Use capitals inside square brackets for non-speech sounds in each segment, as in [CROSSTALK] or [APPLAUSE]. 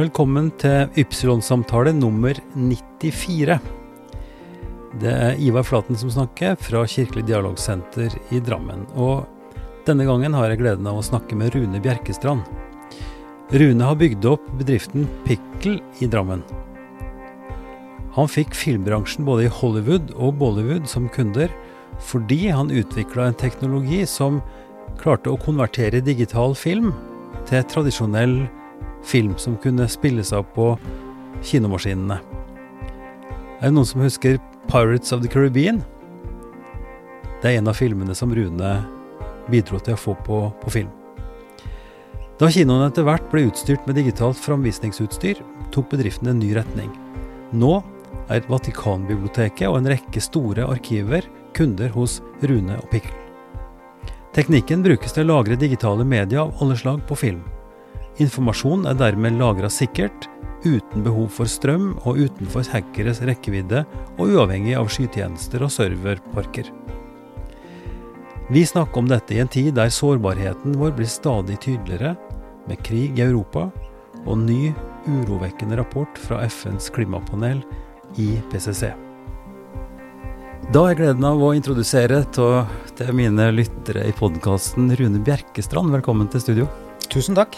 Velkommen til Ypsilon-samtale nummer 94. Det er Ivar Flaten som snakker fra Kirkelig dialogsenter i Drammen. Og denne gangen har jeg gleden av å snakke med Rune Bjerkestrand. Rune har bygd opp bedriften Pickle i Drammen. Han fikk filmbransjen både i Hollywood og Bollywood som kunder fordi han utvikla en teknologi som klarte å konvertere digital film til tradisjonell film som kunne spilles av på kinomaskinene. Er det noen som husker Pirates of the Caribbean? Det er en av filmene som Rune bidro til å få på, på film. Da kinoene etter hvert ble utstyrt med digitalt framvisningsutstyr, tok bedriften en ny retning. Nå er Vatikanbiblioteket og en rekke store arkiver kunder hos Rune og Pikkel. Teknikken brukes til å lagre digitale medier av alle slag på film. Informasjon er dermed lagra sikkert, uten behov for strøm og utenfor hackeres rekkevidde, og uavhengig av skytjenester og serverparker. Vi snakker om dette i en tid der sårbarheten vår blir stadig tydeligere, med krig i Europa og ny urovekkende rapport fra FNs klimapanel, IPCC. Da har jeg gleden av å introdusere til mine lyttere i podkasten Rune Bjerkestrand. Velkommen til studio. Tusen takk.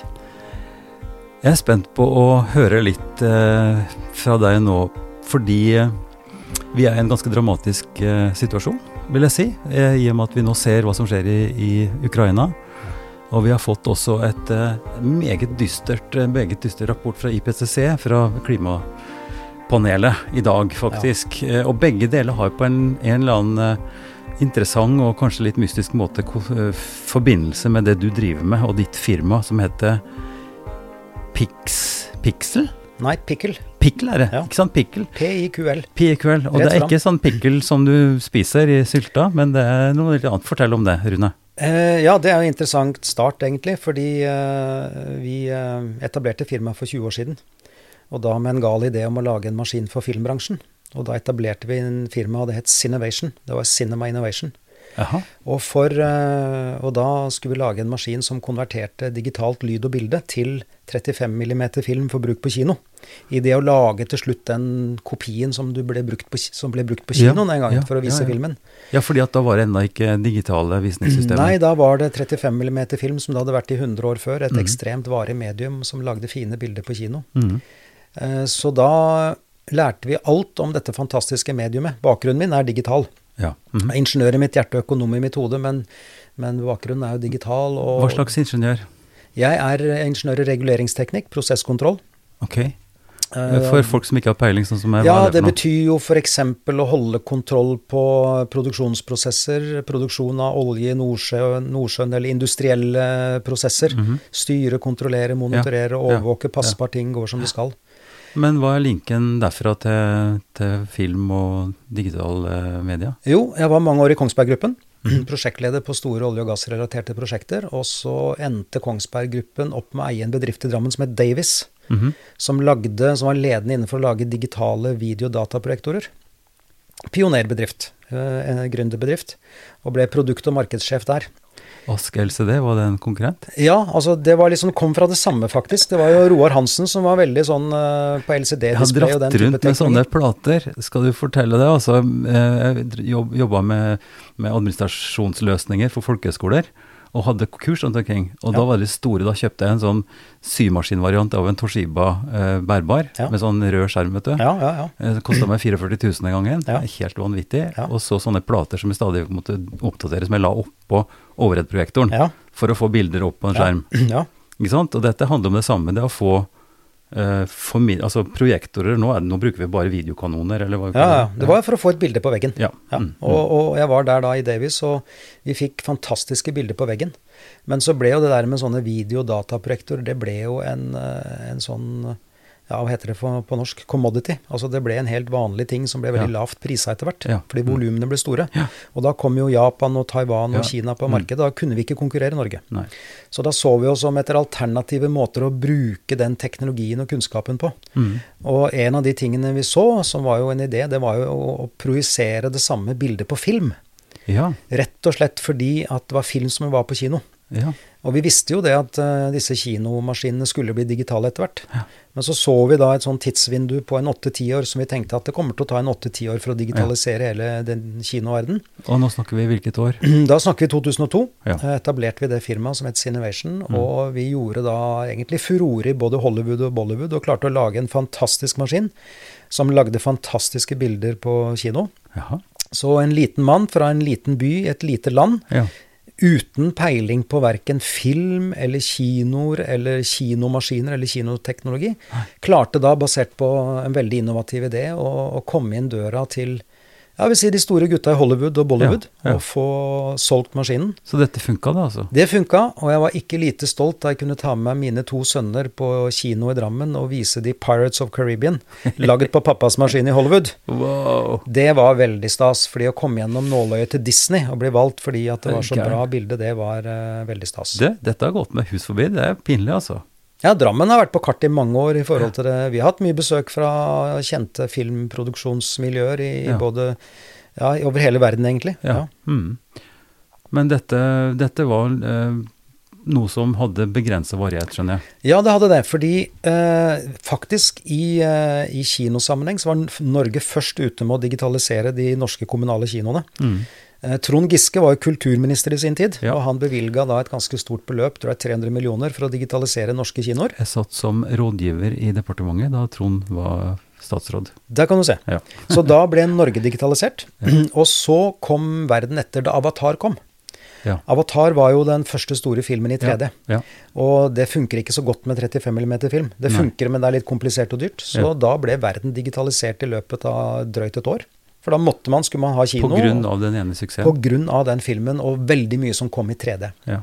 Jeg er spent på å høre litt eh, fra deg nå, fordi eh, vi er i en ganske dramatisk eh, situasjon, vil jeg si. Eh, I og med at vi nå ser hva som skjer i, i Ukraina. Og vi har fått også et eh, meget dystert, eh, meget dyster rapport fra IPCC, fra klimapanelet, i dag, faktisk. Ja. og begge deler har på en, en eller annen interessant og kanskje litt mystisk måte forbindelse med det du driver med, og ditt firma, som heter Pix, Pixel? Nei, pickle. Pickle er det, ja. ikke sant? Pickle. P-i-q-l. P-i-q-l. Og Rett det er ikke sånn pickle som du spiser i sylta, men det er noe litt annet. Fortell om det, Rune. Eh, ja, det er en interessant start, egentlig. Fordi eh, vi eh, etablerte firmaet for 20 år siden. Og da med en gal idé om å lage en maskin for filmbransjen. Og da etablerte vi en firma, og det het Cinovation. Det var Cinema Innovation. Og, for, eh, og, da skulle vi lage en maskin som konverterte digitalt lyd og bilde til 35 mm film for bruk på kino. I det å lage til slutt den kopien som ble brukt på, ble brukt på kinoen ja, en gang ja, for å vise ja, filmen. Ja, fordi at da var det ennå ikke digitale visningssystemer? Nei, da var det 35 mm film som det hadde vært i 100 år før. Et mm. ekstremt varig medium som lagde fine bilder på kino. Mm. Så da lærte vi alt om dette fantastiske mediumet. Bakgrunnen min er digital. Ja. Mm -hmm. Ingeniør i mitt hjerte og økonom i mitt hode, men, men bakgrunnen er jo digital. Hva slags ingeniør? Jeg er ingeniør i reguleringsteknikk, prosesskontroll. Ok. Eh, for folk som ikke har peiling, sånn som jeg Ja, det betyr jo f.eks. å holde kontroll på produksjonsprosesser, produksjon av olje i Nordsjø, Nordsjøen eller industrielle prosesser. Mm -hmm. Styre, kontrollere, monitorere, ja. overvåke, passe på at ting går som det skal. Men hva er linken derfra til, til film og digital eh, media? Jo, jeg var mange år i Kongsberg Gruppen. Mm. [CLEARS THROAT] Prosjektleder på store olje- og gassrelaterte prosjekter. Og så endte Kongsberg Gruppen opp med å eie en bedrift i Drammen som het Davis. Mm -hmm. som, lagde, som var ledende innenfor å lage digitale video- og dataprojektorer. Pionerbedrift. Eh, gründerbedrift. Og ble produkt- og markedssjef der. Ask LCD, var det en konkurrent? Ja, altså det var liksom, kom fra det samme, faktisk. Det var jo Roar Hansen som var veldig sånn uh, på LCD-display og den type teknologi. Jeg har dratt rundt med sånne plater, skal du fortelle det. Altså, jeg jobba med, med administrasjonsløsninger for folkehøyskoler og hadde kurs rundt omkring. Og ja. da var det store, da kjøpte jeg en sånn symaskinvariant av en Toshiba eh, bærbar ja. med sånn rød skjerm, vet du. Ja, ja, ja. Eh, det kosta meg [CLEARS THROAT] 44 000 en gangen. Ja. Helt vanvittig. Og så sånne plater som jeg stadig måtte oppdatere, som jeg la oppå overheadprojektoren for å få bilder opp på en skjerm. [CLEARS THROAT] Ja. Ikke sant? Og dette handler om det samme, det å få altså Projektorer nå, nå, bruker vi bare videokanoner, eller hva? Ja, ja, det var for å få et bilde på veggen. Ja. ja. Mm. Og, og, jeg var der da i Davies, og vi fikk fantastiske bilder på veggen. Men så ble jo det der med sånne video- og dataprojektorer, det ble jo en, eh, en sånn ja, hva heter det på, på, norsk, commodity. Altså det ble en helt vanlig ting som ble veldig ja. lavt prisa etter hvert. Ja. Fordi volumene ble store. Ja. Og da kom jo Japan og Taiwan og Kina på mm. markedet. Da kunne vi ikke konkurrere i Norge. Nei. Så da så vi oss om etter alternative måter å bruke den teknologien og kunnskapen på. Mm. Og en av de tingene vi så, som var jo en idé, det var jo å, å projisere det samme bildet på film. Rett og slett fordi at det var film som var på kino. Ja. Og vi visste jo det at uh, disse kinomaskinene skulle bli digitale etter hvert. Ja. Men så så vi da et sånn tidsvindu på en åtte-ti år som vi tenkte at det kommer til å ta en åtte-ti år for å digitalisere ja. hele den kinoverden. Og nå snakker vi hvilket år? [CLEARS THROAT] Da snakker vi 2002. Ja. Uh, etablerte vi det firmaet som het Cinevision. Mm. Og vi gjorde da egentlig furore i både Hollywood og Bollywood og klarte å lage en fantastisk maskin som lagde fantastiske bilder på kino. Jaha. Så en liten mann fra en liten by i et lite land Ja. Uten peiling på verken film eller kinoer eller kinomaskiner eller kinoteknologi, klarte da, basert på en veldig innovativ idé, å, å komme inn døra til ja, vil si de store gutta i Hollywood og Bollywood, Ja, ja. og få solgt maskinen. Så dette funka, det, altså? Det funka, og jeg var ikke lite stolt da jeg kunne ta med meg mine to sønner på kino i Drammen og vise de Pirates of Caribbean, [LAUGHS] laget på pappas maskin i Hollywood. Wow. Det var veldig stas, fordi å komme gjennom nåløyet til Disney og bli valgt fordi at det var så bra bilde, det var uh, veldig stas. Det, dette har gått med hus forbi. Det er pinlig, altså. Ja, Drammen har vært på kartet i mange år i forhold til det. Vi har hatt mye besøk fra kjente filmproduksjonsmiljøer i Ja. både ja, over hele verden, egentlig. Ja. Mm. Men dette, dette var eh, noe som hadde begrensa varighet, skjønner jeg. Ja, det hadde det. Fordi eh, faktisk i, eh, i kinosammenheng så var Norge først ute med å digitalisere de norske kommunale kinoene. Mm. Eh, Trond Giske var jo kulturminister i sin tid, Ja. og han bevilga da et ganske stort beløp, tror jeg 300 millioner, for å digitalisere norske kinoer. Jeg satt som rådgiver i departementet da Trond var statsråd. Der kan du se. Ja. Så da ble Norge digitalisert. [CLEARS THROAT] Og så kom verden etter da Avatar kom. Ja. Avatar var jo den første store filmen i 3D. Ja. Og det funker ikke så godt med 35 mm film. Det Nei. funker, men det er litt komplisert og dyrt. Så Ja. da ble verden digitalisert i løpet av drøyt et år. For da måtte man, skulle man ha kino. På grunn av den ene suksessen? på grunn av den filmen, og veldig mye som kom i 3D. Ja.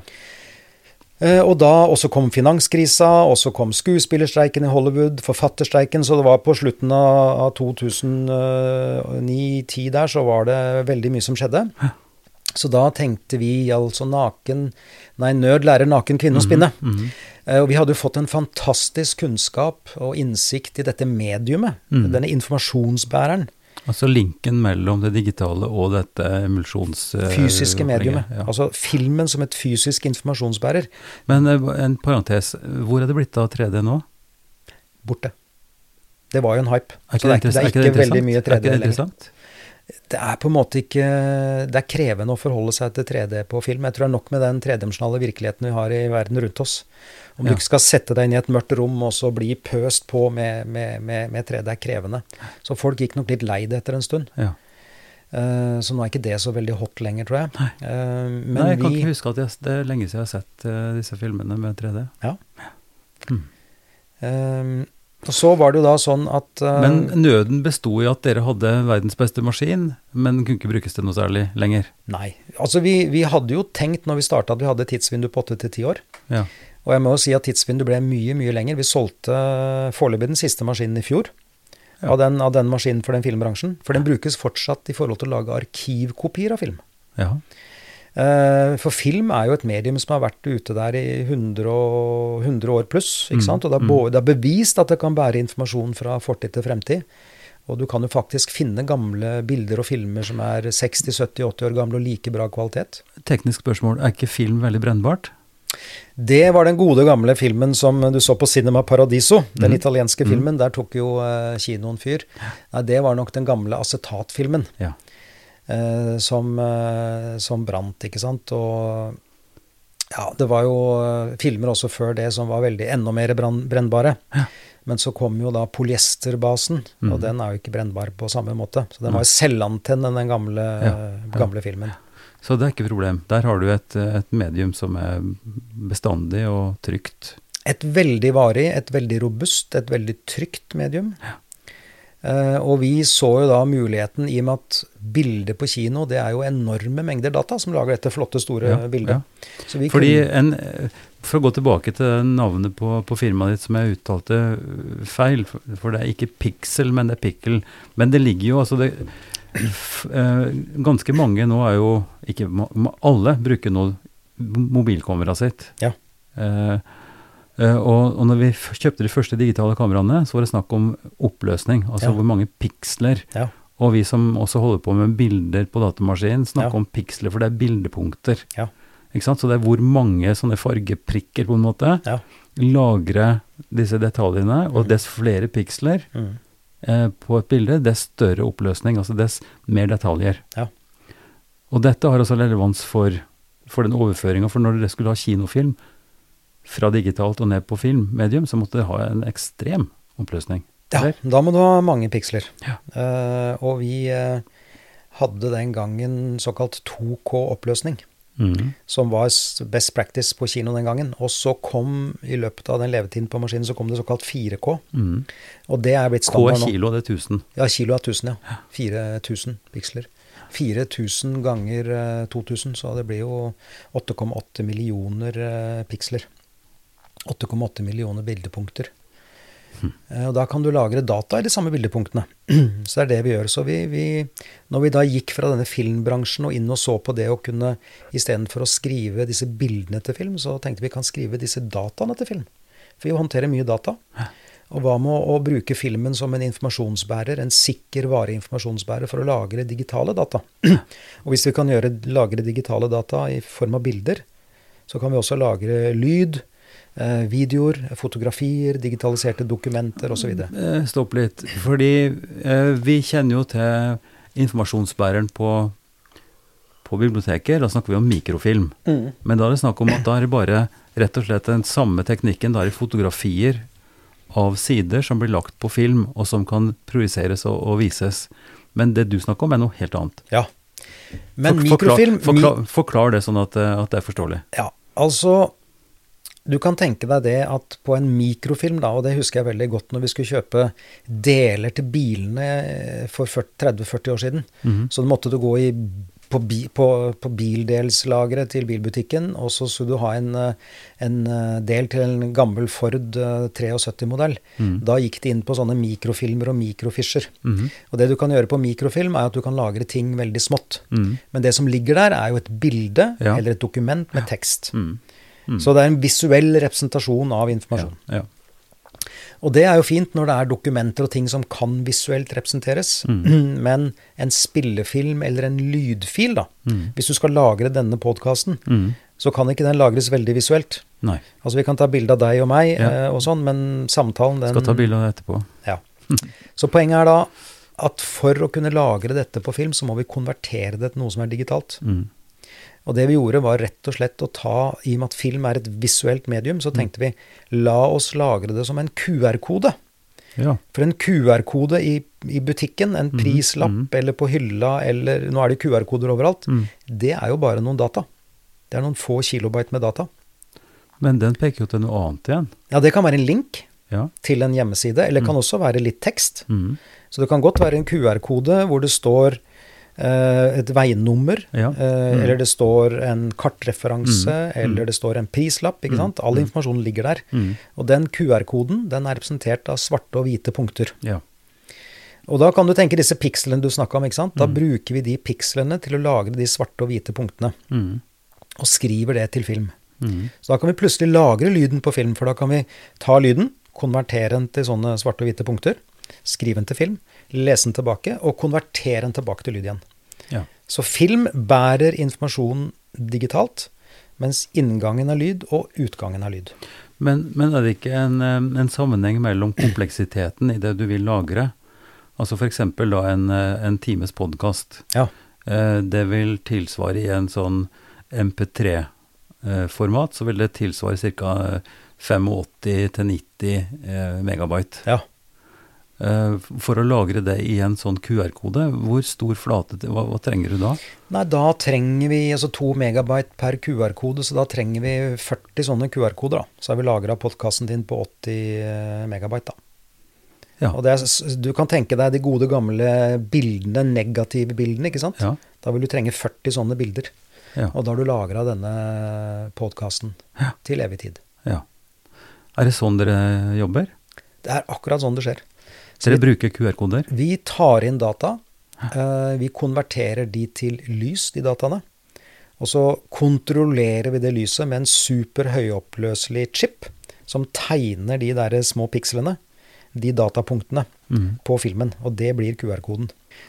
Eh, Og da også kom finanskrisa, og så kom skuespillerstreiken i Hollywood, forfatterstreiken, så det var på slutten av av 2009-10 der, så var det veldig mye som skjedde. Så da tenkte vi altså naken Nei, nød lærer naken kvinne å spinne. Mm -hmm. Og vi hadde jo fått en fantastisk kunnskap og innsikt i dette mediumet, mm. denne informasjonsbæreren. Altså linken mellom det digitale og dette emulsjons... eh, Fysiske mediumet. Ja. Altså filmen som et fysisk informasjonsbærer. Men eh, en parentes, hvor er det blitt av 3D nå? Borte. Det var jo en hype. Er så det er, ikke- det er ikke, interessant? veldig mye Er 3D ikke det lenger. Det er på en måte ikke Det er krevende å forholde seg til 3D på film. Jeg tror det er nok med den tredimensjonale virkeligheten vi har i verden rundt oss. Om Ja. du ikke skal sette deg inn i et mørkt rom og så bli pøst på med, med, med, med 3D, er krevende. Så folk gikk nok litt lei det etter en stund. Ja. Uh, så nå er ikke det så veldig hot lenger, tror jeg. Nei. uh, men Nei, jeg kan vi ikke huske at jeg, det er lenge siden jeg har sett uh, disse filmene med 3D. Ja eh, Og så var det jo da sånn at uh, Men nøden besto i at dere hadde verdens beste maskin, men kunne ikke brukes til noe særlig lenger. Nei. Altså, vi, vi hadde jo tenkt når vi starta at vi hadde et tidsvindu på åtte til ti år. Ja. Og jeg må jo si at tidsvinduet ble mye, mye lenger. Vi solgte foreløpig den siste maskinen i fjor. Ja. Av, den, av den maskinen for den filmbransjen. For den brukes fortsatt i forhold til å lage arkivkopier av film. ja. Eh, For film er jo et medium som har vært ute der i 100, og, 100 år pluss. Mm, ikke sant? Og det er, både, det er bevist at det kan bære informasjon fra fortid til fremtid. Og du kan jo faktisk finne gamle bilder og filmer som er 60-70-80 år gamle og like bra kvalitet. Teknisk spørsmål, er ikke film veldig brennbart? Det var den gode gamle filmen som du så på Cinema Paradiso, den mm. italienske Mhm. filmen. Der tok jo eh, kinoen fyr. Nei, det var nok den gamle acetatfilmen Ja. Eh, som, eh, som brant, ikke sant. Og ja, det var jo eh, filmer også før det som var veldig enda mer brennbare. Ja. Men så kom jo da polyesterbasen, mm. og den er jo ikke brennbar på samme måte. Så den var jo selvantenn, den gamle, Ja, ja. gamle filmen. Så det er ikke problem. Der har du et, et medium som er bestandig og trygt. Et veldig varig, et veldig robust, et veldig trygt medium. Eh, og vi så jo da muligheten, i og med at bildet på kino, det er jo enorme mengder data som lager dette flotte, store Ja, bildet. ja. Så vi Fordi en, eh, For å gå tilbake til navnet på, på firmaet ditt som jeg uttalte øh, feil, for, det er ikke Pixel, men det er Pickle. Men det ligger jo altså det, eh, Ganske mange nå er jo ikke Alle bruker nå mobilkameraet sitt. Ja. Eh, eh, og, og når vi kjøpte de første digitale kameraene, så var det snakk om oppløsning. Altså Ja. hvor mange piksler. Ja. Og vi som også holder på med bilder på datamaskinen, snakker Ja. om piksler, for det er bildepunkter. Ja. Ikke sant? Så det er hvor mange sånne fargeprikker, på en måte, Ja. lagre disse detaljene, og dess flere piksler Mm. eh, på et bilde, dess større oppløsning, altså dess mer detaljer. Ja. Og dette har også relevans for, for den overføringa, for når dere skulle ha kinofilm fra digitalt og ned på filmmedium, så måtte det ha en ekstrem oppløsning. Ja, da må du ha mange piksler. Ja. Uh, og vi uh, hadde den gangen såkalt 2K-oppløsning, Mm. som var best practice på kino den gangen. Og så kom, i løpet av den levetiden på maskinen, så kom det såkalt 4K. Mm. Og det er blitt standard nå. K er kilo, det er 1000. Ja, kilo er 1000, ja. 4000 piksler. 4000 ganger eh, 2000, så det blir jo 8,8 millioner eh, piksler. 8,8 millioner bildepunkter. Eh, Og da kan du lagre data i de samme bildepunktene. [CLEARS THROAT] Så det er det vi gjør. Så vi, vi, når vi da gikk fra denne filmbransjen og inn og så på det å kunne istedenfor å skrive disse bildene til film, så tenkte vi kan skrive disse dataene til film. For vi håndterer mye data. Og hva med å, bruke filmen som en informasjonsbærer, en sikker vareinformasjonsbærer, for å lagre digitale data? [CLEARS THROAT] Og hvis vi kan gjøre, lagre digitale data i form av bilder, så kan vi også lagre lyd, videoer, fotografier, digitaliserte dokumenter osv. Eh, Stopp litt. Fordi eh, vi kjenner jo til informasjonsbæreren på, på biblioteket. Da snakker vi om mikrofilm. Men da er det snakk om at da er det bare rett og slett den samme teknikken. Da er det fotografier av sider som blir lagt på film, og som kan projiseres og, og vises. Men det du snakker om, er noe helt annet. Ja. Men For- mikrofilm Forklar, forklar, forklar det sånn at, eh, at det er forståelig. Ja, altså Du kan tenke deg det at på en mikrofilm, da, og det husker jeg veldig godt når vi skulle kjøpe deler til bilene eh, for 30-40 år siden, Mhm. så måtte du gå i, på, bi, på, på bildelslageret til bilbutikken, og så skulle du ha en, eh, en eh, del til en gammel Ford eh, 73-modell. Mhm. Da gikk det inn på sånne mikrofilmer og mikrofisher. -hmm. Og det du kan gjøre på mikrofilm, er at du kan lagre ting veldig smått. Mhm. Men det som ligger der, er jo et bilde Ja. eller et dokument med tekst. Mhm. Mhm. Så det er en visuell representasjon av informasjon. ja. Og det er jo fint når det er dokumenter og ting som kan visuelt representeres. Mm. [CLEARS THROAT] Men en spillefilm eller en lydfil, da, mm. hvis du skal lagre denne podkasten, Mhm. så kan ikke den lagres veldig visuelt. Nei. Altså vi kan ta bilde av deg og meg Ja. eh, og sånn, men samtalen den Skal ta bilde av det etterpå. Ja. [LAUGHS] Så poenget er da at for å kunne lagre dette på film, så må vi konvertere det til noe som er digitalt. Mhm. Og det vi gjorde, var rett og slett å ta I og med at film er et visuelt medium, så tenkte vi la oss lagre det som en QR-kode. Ja. For en QR-kode i, i butikken, en Mhm, prislapp Mm. eller på hylla, eller Nå er det QR-koder overalt. Mm. Det er jo bare noen data. Det er noen få kilobyte med data. Men den peker jo til noe annet igjen. Ja, det kan være en link Ja. til en hjemmeside, eller det kan også være litt tekst. Så det kan godt være en QR-kode hvor det står et veinummer, Ja. eh, Mm. eller det står en kartreferanse, Mm. Mm. eller det står en prislapp. ikke Mm. sant? All Mm. informasjonen ligger der. Mm. Og den QR-koden den er representert av svarte og hvite punkter. Ja. Og da kan du tenke disse pikslene du snakka om. ikke sant? Da bruker vi de pikslene til å lagre de svarte og hvite punktene, og skriver det til film. Så da kan vi plutselig lagre lyden på film, for da kan vi ta lyden, konvertere den til sånne svarte og hvite punkter, skrive den til film, lese den tilbake, og konvertere den tilbake til lyd igjen. Ja. Så film bærer informasjon digitalt, mens inngangen er lyd og utgangen er lyd. Men, men er det ikke en, eh, en sammenheng mellom kompleksiteten i det du vil lagre? Altså f.eks. da en, eh, en times podkast. Ja. Det vil tilsvare i en sånn MP3-format, så vil det tilsvare ca. 85-90 eh, megabyte. Ja. Eh, For å lagre det i en sånn QR-kode, hvor stor flate hva, hva trenger du da? Nei, da trenger vi altså to megabyte per QR-kode, så da trenger vi 40 sånne QR-koder. da. Så har vi lagra podkasten din på 80 eh, megabyte. da. Ja. Og det er, du kan tenke deg de gode gamle bildene, negative bildene, ikke sant? Ja. Da vil du trenge 40 sånne bilder. Ja. Og da har du lagra denne podkasten til evig tid. ja. Er det sånn dere jobber? Det er akkurat sånn det skjer. Så Dere bruker QR-koder? vi tar inn data. eh, vi konverterer de til lys, de dataene. Og så kontrollerer vi det lyset med en super høyoppløselig chip som tegner de der små pikslene. de datapunktene mm. på filmen, og det blir QR-koden.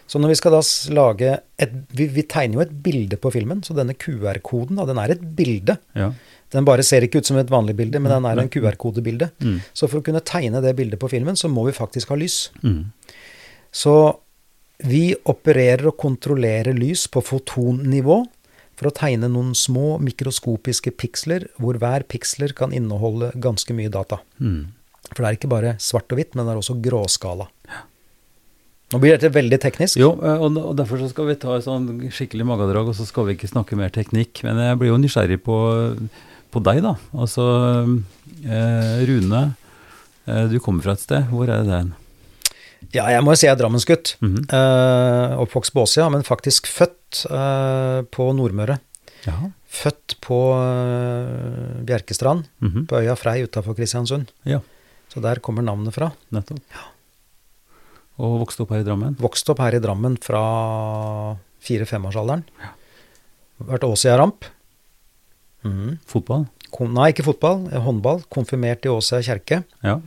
Så når vi skal da lage et vi, vi, tegner jo et bilde på filmen, så denne QR-koden, da, den er et bilde. Ja. Den bare ser ikke ut som et vanlig bilde, men den er en QR-kodebilde. Mm. Så for å kunne tegne det bildet på filmen, så må vi faktisk ha lys. Mm. Så vi opererer og kontrollerer lys på fotonnivå for å tegne noen små mikroskopiske piksler, hvor hver piksler kan inneholde ganske mye data. Mm. For det er ikke bare svart og hvitt, men det er også gråskala. Nå blir dette veldig teknisk. Jo, eh, og derfor så skal vi ta et sånn skikkelig magedrag, og så skal vi ikke snakke mer teknikk. Men jeg blir jo nysgjerrig på, på deg, da. Altså eh, Rune, eh, du kommer fra et sted. Hvor er det hen? Ja, jeg må jo si jeg er Drammensgutt. Mm -hmm. eh, oppvokst på Åsia, men faktisk født uh, på Nordmøre. Jaha. Født på uh, Bjerkestrand, mm -hmm. på øya Frei utafor Kristiansund. Ja. Så der kommer navnet fra. Nettopp. Ja. Og vokste opp her i Drammen? Vokste opp her i Drammen fra fire-femårsalderen. Ja. Vært Åsia Ramp. Mm. Fotball? Kon nei, ikke fotball. Håndball. Konfirmert i Åsia kjerke. Ja.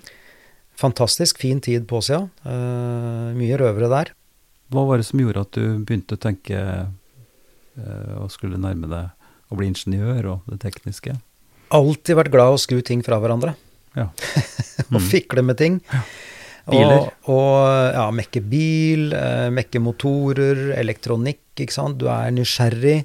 Fantastisk fin tid på Åsia. Uh, mye røvere der. Hva var det som gjorde at du begynte å tenke uh, og skulle nærme deg å bli ingeniør og det tekniske? Alltid vært glad i å skru ting fra hverandre. Ja. [LAUGHS] Mm. og fikle med ting. Ja. Biler? Og, og, ja, mekke bil, mekke motorer, elektronikk, ikke sant. Du er nysgjerrig,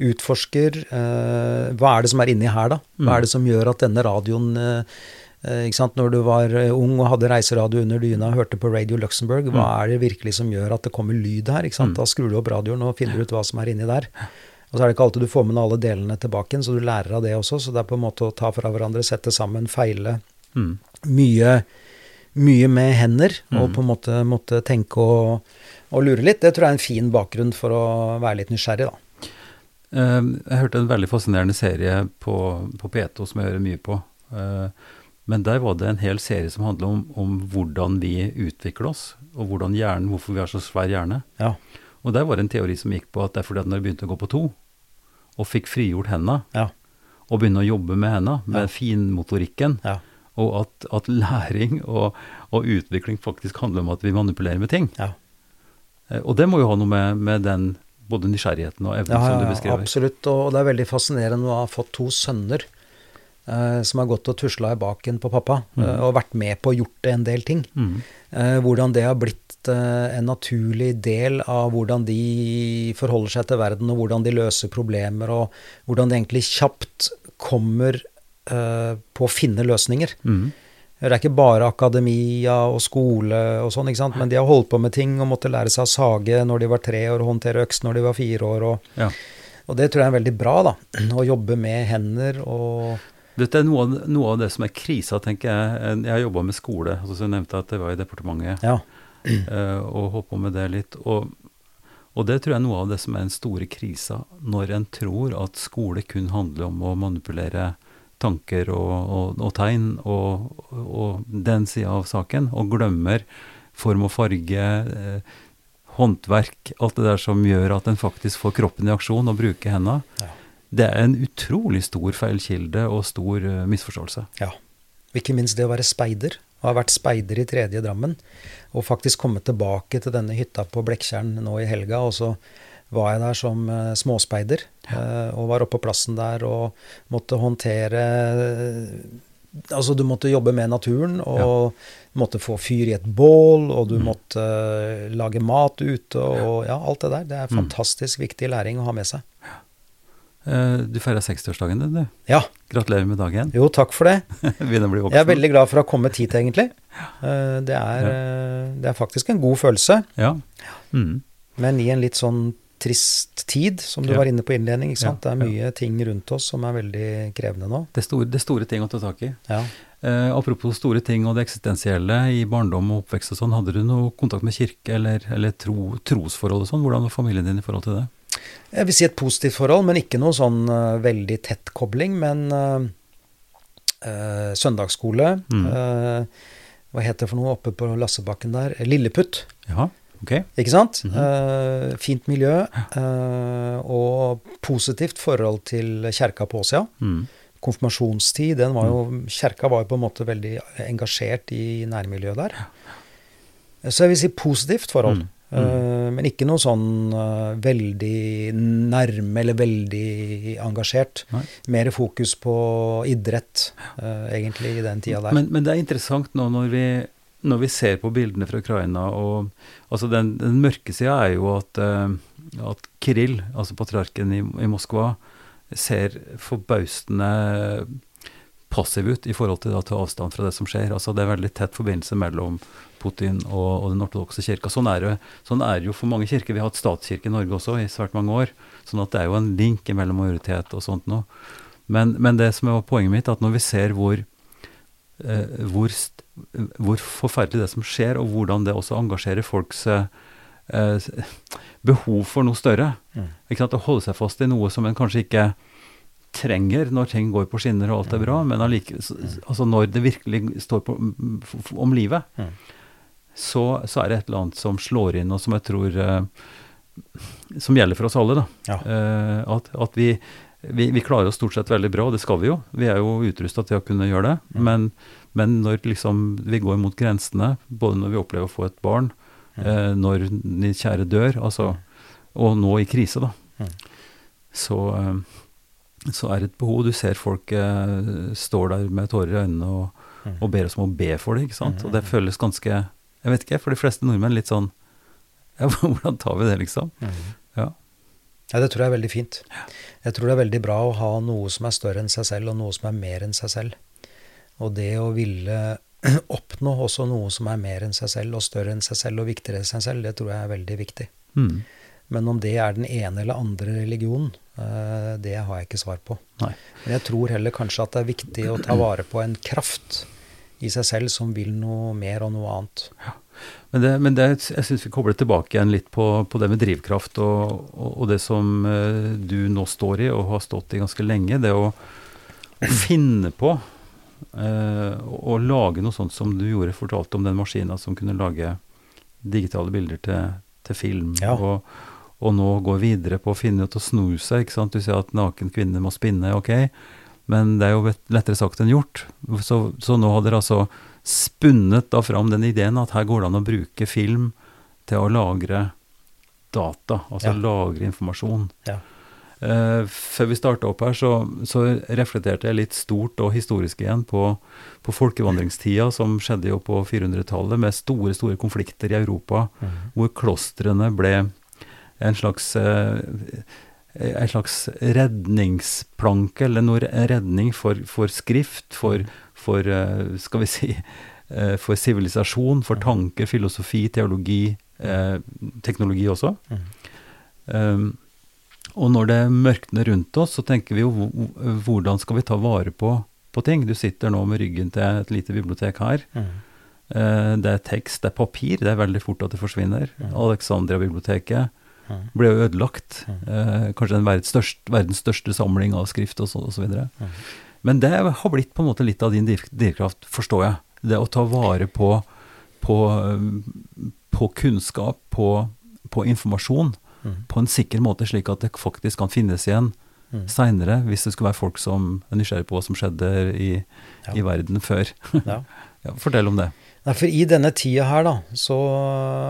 utforsker. eh, hva er det som er inni her, da? Hva mm. er det som gjør at denne radioen eh, ikke sant? Når du var eh, ung og hadde reiseradio under dyna og hørte på Radio Luxembourg, hva mm. er det virkelig som gjør at det kommer lyd her? Mm. Da skrur du opp radioen og finner ut hva som er inni der. Og så er det ikke alltid du får med alle delene tilbake igjen, så du lærer av det også. Så det er på en måte å ta fra hverandre, sette sammen, feile. Mm. Mye, mye med hender, og på en måte måtte tenke og, og, lure litt. Det tror jeg er en fin bakgrunn for å være litt nysgjerrig, da. Eh, jeg hørte en veldig fascinerende serie på, på P2 som jeg hører mye på. Men der var det en hel serie som handler om, om, hvordan vi utvikler oss, og hvordan hjernen, hvorfor vi har så svær hjerne. Ja. Og der var det en teori som gikk på at det er fordi at når jeg begynte å gå på to, og fikk frigjort hendene, ja. og begynne å jobbe med hendene, med ja. finmotorikken, ja. og at, at, læring og, og, utvikling faktisk handler om at vi manipulerer med ting. Ja. Eh, og det må jo ha noe med, med den både nysgjerrigheten og evnen som du beskriver. Ja, absolutt. Og det er veldig fascinerende å ha fått to sønner eh, som har gått og tusla i baken på pappa, mm. uh, og vært med på å gjort en del ting. Mm. Eh, hvordan det har blitt en naturlig del av hvordan de forholder seg til verden, og hvordan de løser problemer, og hvordan de egentlig kjapt kommer på å finne løsninger. Mm. Det er ikke bare akademia og skole og sånn, ikke sant? men de har holdt på med ting og måtte lære seg å sage når de var tre år, og håndtere øks når de var fire år. Og, ja. og det tror jeg er veldig bra, da. [CLEARS THROAT] Å jobbe med hender og dette er noe noe av, det som er krisa, tenker jeg. Jeg har jobba med skole, altså, så jeg nevnte at det var i departementet ja. uh, [CLEARS THROAT] og holdt på med det litt. Og, og, det tror jeg er noe av det som er den store krisa, når en tror at skole kun handler om å manipulere tanker og, og, og tegn og, den sida av saken, og glemmer form og farge, eh, håndverk, alt det der som gjør at en faktisk får kroppen i aksjon og bruker hendene. Ja det er en utrolig stor feilkilde og stor uh, misforståelse. Ja. Ikke minst det å være speider. Og ha vært speider i tredje Drammen. Og faktisk komme tilbake til denne hytta på Blekkjern nå i helga. Og så var jeg der som uh, småspeider. Uh, og var oppe på plassen der og måtte håndtere Altså, du måtte jobbe med naturen, og ja. måtte få fyr i et bål, og du mm. måtte lage mat ute, og ja, alt det der. Det er mm. fantastisk viktig læring å ha med seg. Eh, du feirer 60-årsdagen din, du. Ja. Gratulerer med dagen. Jo, takk for det. [LAUGHS] Jeg er veldig glad for å ha kommet hit, egentlig. Eh, det er, ja. Eh, det er faktisk en god følelse. Ja. Mm. Men i en litt sånn trist tid, som du ja. var inne på innledning. ikke sant? Det er mye ting rundt oss som er veldig krevende nå. Det er store, det er store ting å ta tak i. Ja. Eh, apropos store ting og det eksistensielle i barndom og oppvekst og sånn, hadde du noe kontakt med kirke eller, eller tro, trosforhold og sånn? Hvordan var familien din i forhold til det? Jeg vil si et positivt forhold, men ikke noe sånn uh, veldig tett kobling. Men uh, uh, søndagsskole mm. Hva heter det for noe oppe på Lassebakken der? Lilleputt. Ja, ok. Ikke sant? Mm -hmm. fint miljø og positivt forhold til kjerka på Åsia. Mm. konfirmasjonstid, den var jo Kjerka var jo på en måte veldig engasjert i nærmiljøet der. Så jeg vil si positivt forhold. Mm. Mm. Uh, men ikke noe sånn uh, veldig nærme eller veldig engasjert. Nei. Mer fokus på idrett, uh, egentlig, i den tida der. Men, men, det er interessant nå når vi, når vi ser på bildene fra Ukraina, og altså den, den mørke sida er jo at, at Kirill, altså patriarken i, i Moskva, ser forbausende passiv ut i forhold til å ta avstand fra det som skjer. Altså Det er veldig tett forbindelse mellom Putin og, og den ortodokse kirka. Sånn er, det, sånn er det jo for mange kirker. Vi har hatt statskirke i Norge også i svært mange år. sånn at det er jo en link mellom majoritet og sånt noe. Men, men, det som er poenget mitt, at når vi ser hvor, eh, hvor, hvor, forferdelig det som skjer, og hvordan det også engasjerer folks eh, behov for noe større. Mm. Ikke sant? Å holde seg fast i noe som en kanskje ikke trenger når ting går på skinner og alt er bra, mm. men allike, altså når det virkelig står på, om livet, mm. så, så, er det et eller annet som slår inn, og som jeg tror eh, Som gjelder for oss alle. da. Ja. Eh, at, at vi, vi, vi, klarer oss stort sett veldig bra, og det skal vi jo. Vi er jo utrusta til å kunne gjøre det. Mm. Men, men, når liksom vi går mot grensene, både når vi opplever å få et barn, uh, når de kjære dør, altså og nå i krise, da. Mm. Så, eh, så, er det et behov. Du ser folk eh, står der med tårer i øynene og, mm. og, ber oss om å be for det, ikke sant. Og det mm. føles ganske Jeg vet ikke, for de fleste nordmenn litt sånn [LAUGHS] Ja, hvordan tar vi det, liksom? Mm. Ja. Det tror jeg er veldig fint. Jeg tror det er veldig bra å ha noe som er større enn seg selv, og noe som er mer enn seg selv. Og det å ville [CLEARS THROAT] oppnå også noe som er mer enn seg selv, og større enn seg selv, og viktigere enn seg selv, det tror jeg er veldig viktig. Mm. Men om det er den ene eller andre religionen, eh, det har jeg ikke svar på. Nei. Men jeg tror heller kanskje at det er viktig å ta vare på en kraft i seg selv som vil noe mer og noe annet. Ja. Men, det, men det, jeg syns vi kobler tilbake igjen litt på, på det med drivkraft og, og, og, det som uh, du nå står i og har stått i ganske lenge. Det å, å finne på eh, å lage noe sånt som du gjorde, fortalte om den maskina som kunne lage digitale bilder til, til film. Ja. Og, og nå går videre på å finne ut å snu seg. ikke sant? Du sier at naken kvinne må spinne, ok, men det er jo lettere sagt enn gjort. Så, så nå har dere altså spunnet da fram den ideen at her går det an å bruke film til å lagre data, altså ja. lagre informasjon. Ja. Uh, før vi starta opp her, så, så, reflekterte jeg litt stort og historisk igjen på, på folkevandringstida som skjedde jo på 400-tallet, med store store konflikter i Europa, mm. hvor klostrene ble en slags uh, en slags redningsplanke, eller noe redning for, for skrift, for, for, eh, skal vi si, eh, for sivilisasjon, for tanker, filosofi, teologi, eh, teknologi også. Mm. Um, og når det mørkner rundt oss, så tenker vi jo hvordan skal vi ta vare på, på ting? Du sitter nå med ryggen til et lite bibliotek her. Mm. Uh, det er tekst, det er papir. Det er veldig fort at det forsvinner. Mm. Alexandria-biblioteket ble jo ødelagt. Eh, kanskje den verdens største, verdens største, samling av skrift og så, videre. Men det har blitt på en måte litt av din drivkraft, forstår jeg. Det å ta vare på, på, på kunnskap, på, på informasjon, mm. på en sikker måte, slik at det faktisk kan finnes igjen mm. seinere, hvis det skulle være folk som er nysgjerrig på hva som skjedde i, ja. i verden før. ja. [LAUGHS] ja, fortell om det. Nei, for I denne tida her, da, så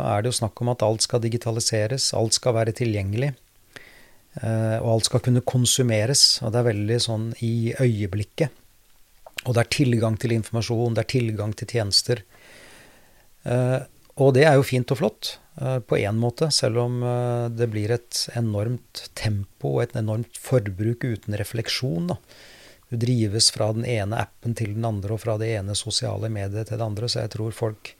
er det jo snakk om at alt skal digitaliseres. Alt skal være tilgjengelig. Eh, og alt skal kunne konsumeres. Og det er veldig sånn i øyeblikket. Og det er tilgang til informasjon, det er tilgang til tjenester. Eh, og det er jo fint og flott eh, på én måte, selv om det blir et enormt tempo og et enormt forbruk uten refleksjon. da du drives fra den ene appen til den andre, og fra det ene sosiale mediet til det andre. Så jeg tror folk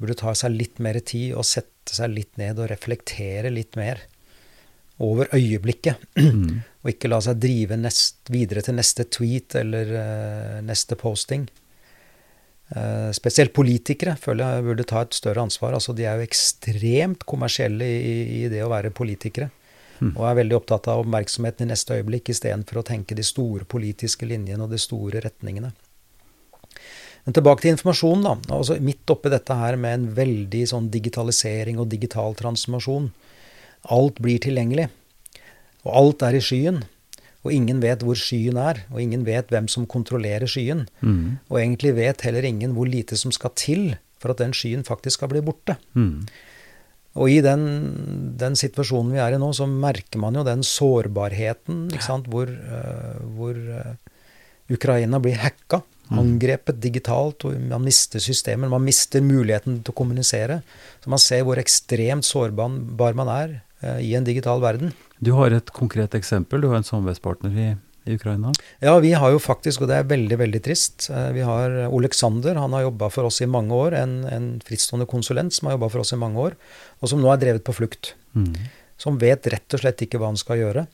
burde ta seg litt mer tid og sette seg litt ned og reflektere litt mer over øyeblikket. Mm. [CLEARS THROAT] og ikke la seg drive nest, videre til neste tweet eller uh, neste posting. Uh, spesielt politikere føler jeg burde ta et større ansvar. Altså, de er jo ekstremt kommersielle i, i det å være politikere. Og er veldig opptatt av oppmerksomheten i neste øyeblikk istedenfor å tenke de store politiske linjene og de store retningene. Men tilbake til informasjonen. da. Altså, midt oppi dette her med en veldig sånn digitalisering og digital transformasjon. Alt blir tilgjengelig. Og alt er i skyen. Og ingen vet hvor skyen er, og ingen vet hvem som kontrollerer skyen. Mm. Og egentlig vet heller ingen hvor lite som skal til for at den skyen faktisk skal bli borte. Mm. Og i den, den, situasjonen vi er i nå, så merker man jo den sårbarheten hvor, uh, hvor uh, Ukraina blir hacka. Mm. Angrepet digitalt, og man mister systemer. Man mister muligheten til å kommunisere. Så man ser hvor ekstremt sårbar man er i en digital verden. Du har et konkret eksempel. Du har en samarbeidspartner i i Ukraina? Ja, vi har jo faktisk, og det er veldig veldig trist, eh, vi har Oleksander. Han har jobba for oss i mange år. En, en frittstående konsulent som har jobba for oss i mange år, og som nå er drevet på flukt. Mm. Som vet rett og slett ikke hva han skal gjøre.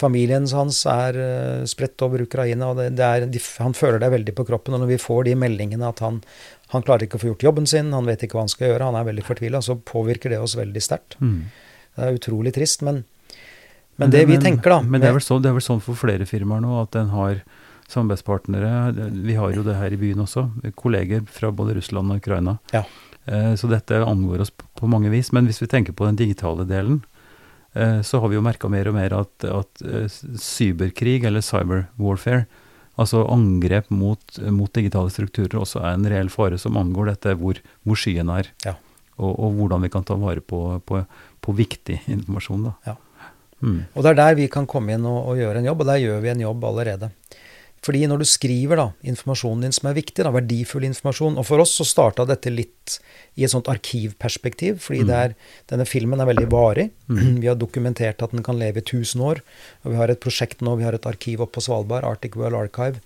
Familien hans er spredt over Ukraina, og det, det er, de, han føler det veldig på kroppen. Og når vi får de meldingene at han, han, klarer ikke å få gjort jobben sin, han vet ikke hva han skal gjøre, han er veldig fortvila, så påvirker det oss veldig sterkt. Mm. Det er utrolig trist. men men det vi tenker, da Men det er, så, det er, vel sånn, for flere firmaer nå at en har samarbeidspartnere. Vi har jo det her i byen også. Kolleger fra både Russland og Ukraina. Ja. Eh, så dette angår oss på mange vis. Men hvis vi tenker på den digitale delen, eh, så har vi jo merka mer og mer at, at eh, cyberkrig, eller cyber warfare, altså angrep mot, mot, digitale strukturer, også er en reell fare som angår dette hvor, hvor skyen er. Ja. Og, og, hvordan vi kan ta vare på, på, på viktig informasjon. da. Ja. Mm. Og det er der vi kan komme inn og, og, gjøre en jobb, og der gjør vi en jobb allerede. Fordi når du skriver da, informasjonen din som er viktig, da, verdifull informasjon Og for oss så starta dette litt i et sånt arkivperspektiv, fordi mm. er, denne filmen er veldig varig. Mm. Vi har dokumentert at den kan leve i 1000 år. Og vi har et prosjekt nå, vi har et arkiv oppe på Svalbard, Arctic World Archive,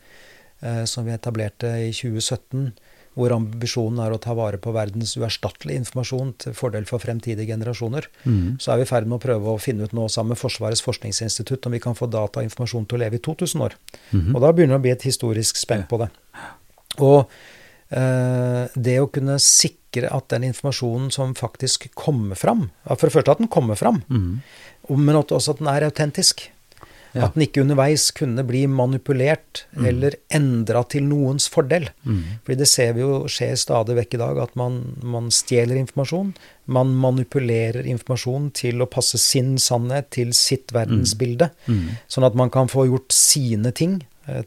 eh, som vi etablerte i 2017 hvor ambisjonen er å ta vare på verdens uerstattelige informasjon til fordel for fremtidige generasjoner. Mm. Så er vi i ferd med å prøve å finne ut nå sammen med Forsvarets forskningsinstitutt om vi kan få data og informasjon til å leve i 2000 år. Mm. Og da begynner det å bli et historisk spenn på det. Og eh, det å kunne sikre at den informasjonen som faktisk kommer fram For det første at den kommer fram, mm. men også at den er autentisk. Ja. At den ikke underveis kunne bli manipulert mm. eller endra til noens fordel. Mm. Fordi det ser vi jo skjer stadig vekk i dag, at man, man stjeler informasjon. Man manipulerer informasjon til å passe sin sannhet til sitt verdensbilde. Mm. mm. Sånn at man kan få gjort sine ting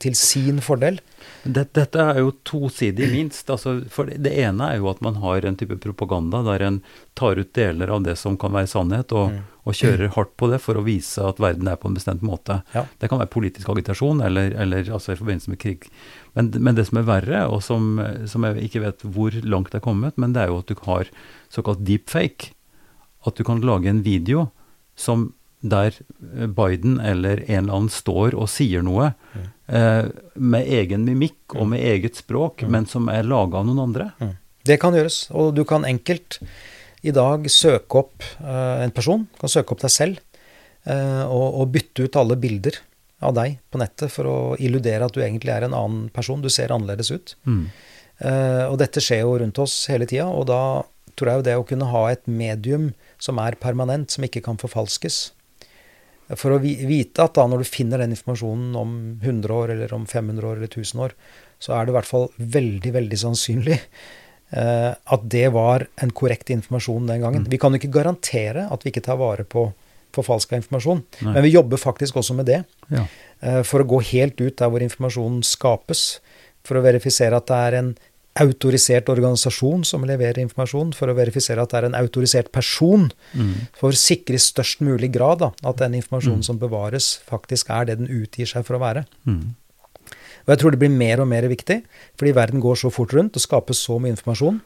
til sin fordel. Dette, dette er jo tosidig, minst. Altså, for det ene er jo at man har en type propaganda der en tar ut deler av det som kan være sannhet, og, mm. og kjører hardt på det for å vise at verden er på en bestemt måte. Ja. Det kan være politisk agitasjon eller, eller altså i forbindelse med krig. Men, men, det som er verre, og som, som, jeg ikke vet hvor langt det er kommet, men det er jo at du har såkalt deepfake. At du kan lage en video som der Biden eller en eller annen står og sier noe mm. eh, med egen mimikk og med eget språk, mm. men som er laga av noen andre. Mm. Det kan gjøres, og du kan enkelt i dag søke opp eh, en person, kan søke opp deg selv, eh, og, og, bytte ut alle bilder av deg på nettet for å illudere at du egentlig er en annen person. Du ser annerledes ut. Mm. Eh, og dette skjer jo rundt oss hele tida, og da tror jeg jo det å kunne ha et medium som er permanent, som ikke kan forfalskes, for å vite at da når du finner den informasjonen om 100 år, eller om 500 år, eller 1000 år, så er det i hvert fall veldig, veldig sannsynlig eh, at det var en korrekt informasjon den gangen. Mm. Vi kan jo ikke garantere at vi ikke tar vare på forfalska informasjon, Nei. men vi jobber faktisk også med det. Ja. Eh, for å gå helt ut der hvor informasjonen skapes. For å verifisere at det er en autorisert organisasjon som leverer informasjon, for å verifisere at det er en autorisert person. Mm. For å sikre i størst mulig grad da, at den informasjonen mm. som bevares, faktisk er det den utgir seg for å være. Mm. Og jeg tror det blir mer og mer viktig, fordi verden går så fort rundt og skapes så mye informasjon.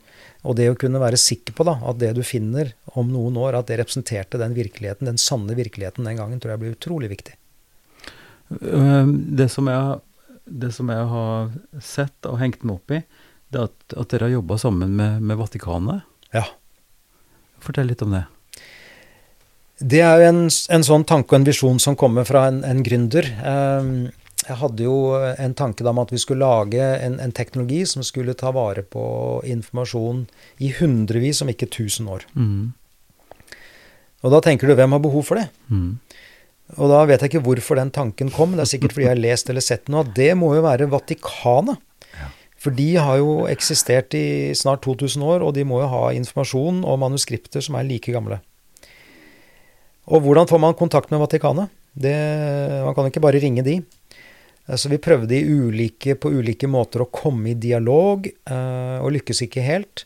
Og det å kunne være sikker på da, at det du finner om noen år, at det representerte den virkeligheten, den sanne virkeligheten den gangen, tror jeg blir utrolig viktig. Det som jeg, det som jeg har sett og hengt meg opp i, det at, at dere har jobba sammen med, med, Vatikanet. Ja. Fortell litt om det. Det er jo en, en sånn tanke og en visjon som kommer fra en, en gründer. Um, jeg hadde jo en tanke om at vi skulle lage en, en, teknologi som skulle ta vare på informasjon i hundrevis, om ikke tusen år. Mm. Og da tenker du, hvem har behov for det? Mm. Og da vet jeg ikke hvorfor den tanken kom. Det er sikkert fordi jeg har lest eller sett noe. Det må jo være Vatikanet. For de har jo eksistert i snart 2000 år, og de må jo ha informasjon og manuskripter som er like gamle. Og hvordan får man kontakt med Vatikanet? Det, man kan ikke bare ringe de. Så vi prøvde ulike, på ulike måter å komme i dialog, og lykkes ikke helt.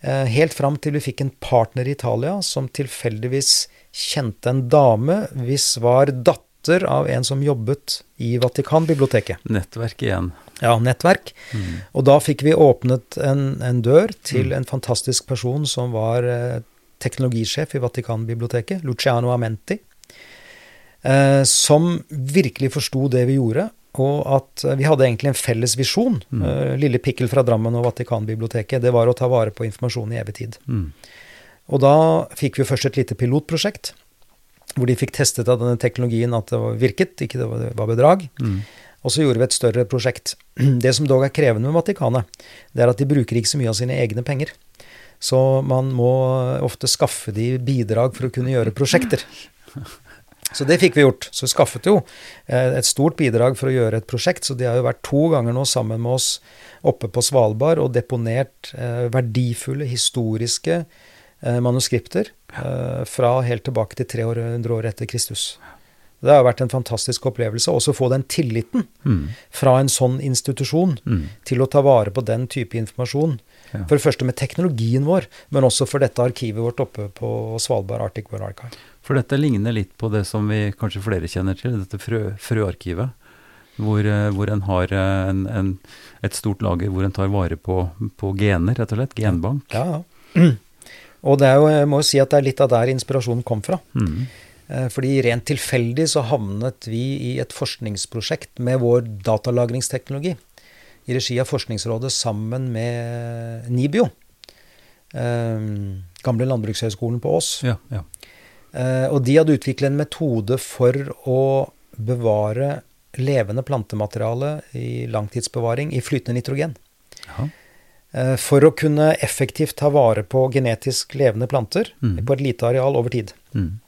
Helt fram til vi fikk en partner i Italia som tilfeldigvis kjente en dame hvis var datter av en som jobbet i Vatikanbiblioteket. Nettverk igjen. Ja, nettverk. Mm. Og da fikk vi åpnet en, en dør til mm. en fantastisk person som var eh, teknologisjef i Vatikanbiblioteket, Luciano Amenti, eh, som virkelig forsto det vi gjorde, og at vi hadde egentlig en felles visjon. Mm. Eh, lille Pikkel fra Drammen og Vatikanbiblioteket, det var å ta vare på informasjon i evig tid. Mm. Og da fikk vi først et lite pilotprosjekt hvor de fikk testet av denne teknologien at det virket, ikke det var bedrag. Mm. Og så gjorde vi et større prosjekt. [CLEARS THROAT] Det som dog er krevende med Vatikanet, det er at de bruker ikke så mye av sine egne penger. Så man må ofte skaffe de bidrag for å kunne gjøre prosjekter. [LAUGHS] Så det fikk vi gjort. Så vi skaffet jo eh, et stort bidrag for å gjøre et prosjekt. Så de har jo vært to ganger nå sammen med oss oppe på Svalbard og deponert eh, verdifulle, historiske Eh, manuskripter fra helt tilbake til 300 år etter Kristus. Det har vært en fantastisk opplevelse også å få den tilliten mm. fra en sånn institusjon mm. til å ta vare på den type informasjon. Ja. For det første med teknologien vår, men også for dette arkivet vårt oppe på Svalbard Arctic World Archive. For dette ligner litt på det som vi kanskje flere kjenner til, dette frø, frøarkivet. Hvor, eh, hvor en har en, en, et stort lager hvor en tar vare på, på gener, rett og slett. Genbank. Ja, ja. [CLEARS THROAT] Og det er jo, jeg må jo si at det er litt av der inspirasjonen kom fra. Mm. Fordi rent tilfeldig så havnet vi i et forskningsprosjekt med vår datalagringsteknologi i regi av Forskningsrådet sammen med NIBIO. Eh, gamle Landbrukshøgskolen på Ås. Ja, ja. Eh, og de hadde utviklet en metode for å bevare levende plantemateriale i langtidsbevaring i flytende nitrogen. Ja. Eh, for å kunne effektivt ta vare på genetisk levende planter mm. på et lite areal over tid. Mm.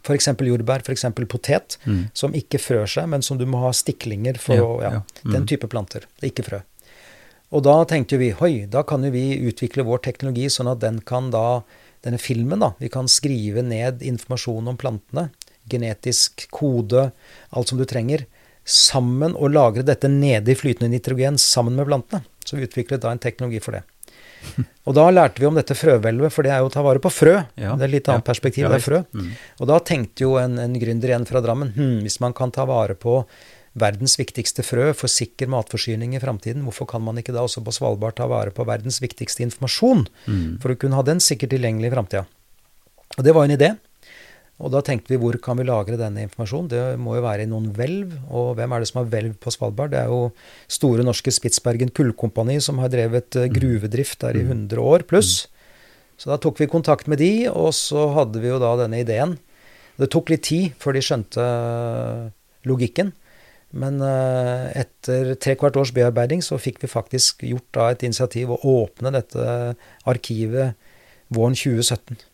F.eks. jordbær, f.eks. potet, mm. som ikke frør seg, men som du må ha stiklinger for ja, å ja, ja. Mm. Den type planter. Er ikke frø. Og da tenkte vi hoi, da kan jo vi utvikle vår teknologi sånn at den kan da, denne filmen, da, vi kan skrive ned informasjon om plantene, genetisk kode, alt som du trenger, sammen og lagre dette nede i flytende nitrogen sammen med plantene. Så vi utviklet da en teknologi for det. [LAUGHS] Og da lærte vi om dette frøhvelvet, for det er jo å ta vare på frø. Ja, det er litt annet ja, perspektiv, ja, det er frø. Mm. Og da tenkte jo en, en gründer igjen fra Drammen hm, hvis man kan ta vare på verdens viktigste frø for sikker matforsyning i framtiden, hvorfor kan man ikke da også på Svalbard ta vare på verdens viktigste informasjon mm. for å kunne ha den sikkert tilgjengelig i framtida? Og det var en idé. Og da tenkte vi hvor kan vi lagre denne informasjonen? Det må jo være i noen hvelv. Og hvem er det som har hvelv på Svalbard? Det er jo Store Norske Spitsbergen Kullkompani som har drevet eh, mm. gruvedrift der i 100 mm. år pluss. Mm. Så da tok vi kontakt med de, og så hadde vi jo da denne ideen. Det tok litt tid før de skjønte eh, logikken. Men eh, etter tre kvart års bearbeiding så fikk vi faktisk gjort da et initiativ å åpne dette arkivet våren 2017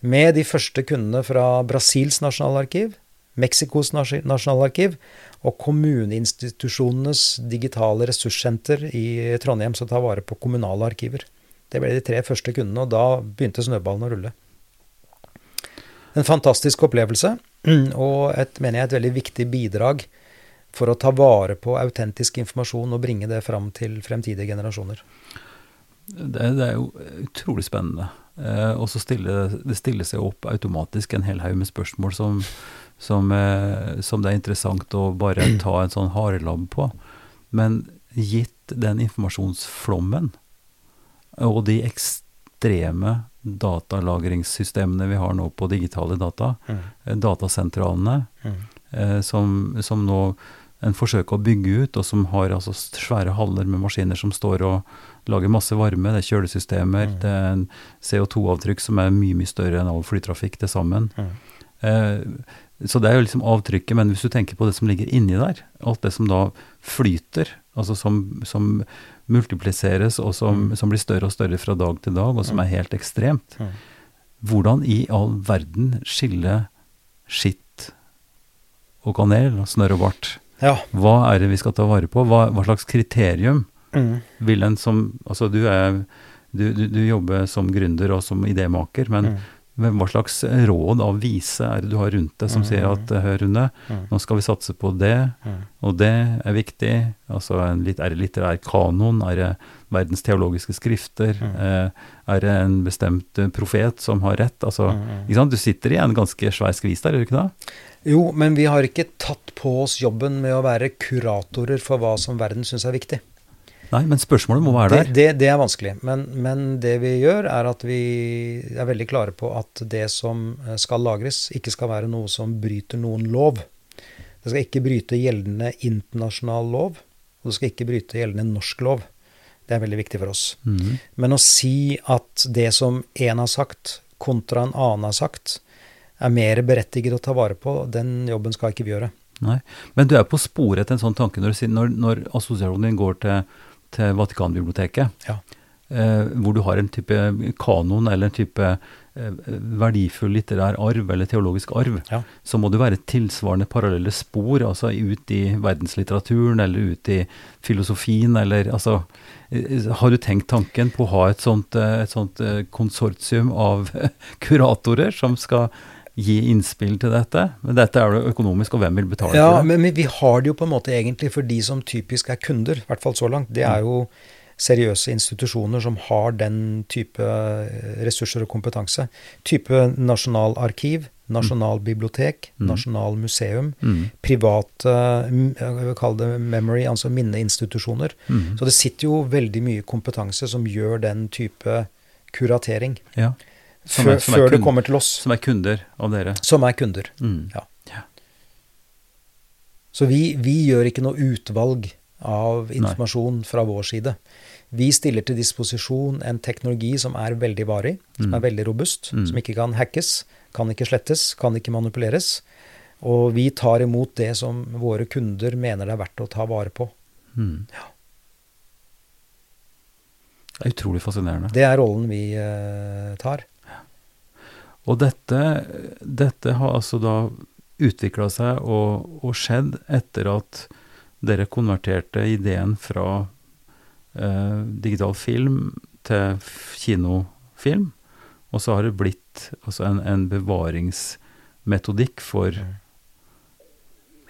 med de første kundene fra Brasils nasjonalarkiv, Mexicos nasjonalarkiv og kommuneinstitusjonenes digitale ressurssenter i Trondheim som tar vare på kommunale arkiver. Det ble de tre første kundene, og da begynte snøballen å rulle. En fantastisk opplevelse, [CLEARS THROAT] og et, mener jeg, et veldig viktig bidrag for å ta vare på autentisk informasjon og bringe det fram til fremtidige generasjoner. Det, det er jo utrolig spennende. Eh, og så stiller det stiller seg opp automatisk en hel haug med spørsmål som, som, uh, som, det er interessant å bare ta en sånn harelabb på. Men gitt den informasjonsflommen og de ekstreme datalagringssystemene vi har nå på digitale data, mm. Eh, datasentralene, mm. Uh, som, som, nå en forsøker å bygge ut, og som har altså svære haller med maskiner som står og lager masse varme. Det er kjølesystemer, mm. det er en CO2-avtrykk som er mye mye større enn all flytrafikk til sammen. Mm. Eh, så det er jo liksom avtrykket, men hvis du tenker på det som ligger inni der, alt det som da flyter, altså som, som multipliseres og som, mm. som, blir større og større fra dag til dag, og som mm. er helt ekstremt, mm. hvordan i all verden skille skitt og kanel og snørr og bart? Ja. Hva er det vi skal ta vare på? Hva, hva slags kriterium Mm. Vil en som Altså, du er du, du, du, jobber som gründer og som idémaker, men mm. hva slags råd av vise er det du har rundt deg som mm. sier at hør, Rune, mm. nå skal vi satse på det, mm. og det er viktig. Altså en litt, er det litterær kanon? Er det verdens teologiske skrifter? Mm. Eh, er det en bestemt eh, profet som har rett? Altså, ikke sant? Du sitter i en ganske svær skvis der, gjør du ikke det? Jo, men vi har ikke tatt på oss jobben med å være kuratorer for hva som verden syns er viktig. Nei, men spørsmålet må være der. Det, det, det er vanskelig. Men, men, det vi gjør, er at vi er veldig klare på at det som eh, skal lagres, ikke skal være noe som bryter noen lov. Det skal ikke bryte gjeldende internasjonal lov, og det skal ikke bryte gjeldende norsk lov. Det er veldig viktig for oss. Mm. Men å si at det som én har sagt, kontra en annen har sagt, er mer berettiget å ta vare på, den jobben skal ikke vi gjøre. Nei, Men du er på sporet etter en sånn tanke når, når, når assosiasjonen din går til til Vatikanbiblioteket. Ja. Eh, hvor du har en type kanon eller en type eh, verdifull litterær arv eller teologisk arv, ja. så må det være tilsvarende parallelle spor, altså ut i verdenslitteraturen eller ut i filosofien eller altså eh, Har du tenkt tanken på å ha et sånt, eh, et sånt eh, konsortium av [LAUGHS] kuratorer som skal gi innspill til dette. Men dette er jo økonomisk, og hvem vil betale ja, for det? Men, men vi har det jo på en måte egentlig for de som typisk er kunder, i hvert fall så langt. Det er jo seriøse institusjoner som har den type eh, ressurser og kompetanse. Type nasjonalarkiv, nasjonalbibliotek, mm. nasjonalmuseum, mm. private jeg vil kalle det memory, altså minneinstitusjoner. Mm. Så det sitter jo veldig mye kompetanse som gjør den type kuratering. Ja. Som er, som før, det kommer til oss. Som er kunder av dere? Som er kunder, mm. ja. ja. Så vi, vi, gjør ikke noe utvalg av informasjon Nei. fra vår side. Vi stiller til disposisjon en teknologi som er veldig varig, som mm. er veldig robust, mm. som ikke kan hackes, kan ikke slettes, kan ikke manipuleres. Og vi tar imot det som våre kunder mener det er verdt å ta vare på. Mm. Ja. Det er utrolig fascinerende. Det er rollen vi uh, tar. Og dette, dette har altså da utvikla seg og, og, skjedd etter at dere konverterte ideen fra eh, digital film til kinofilm. Og så har det blitt altså en, en, bevaringsmetodikk for,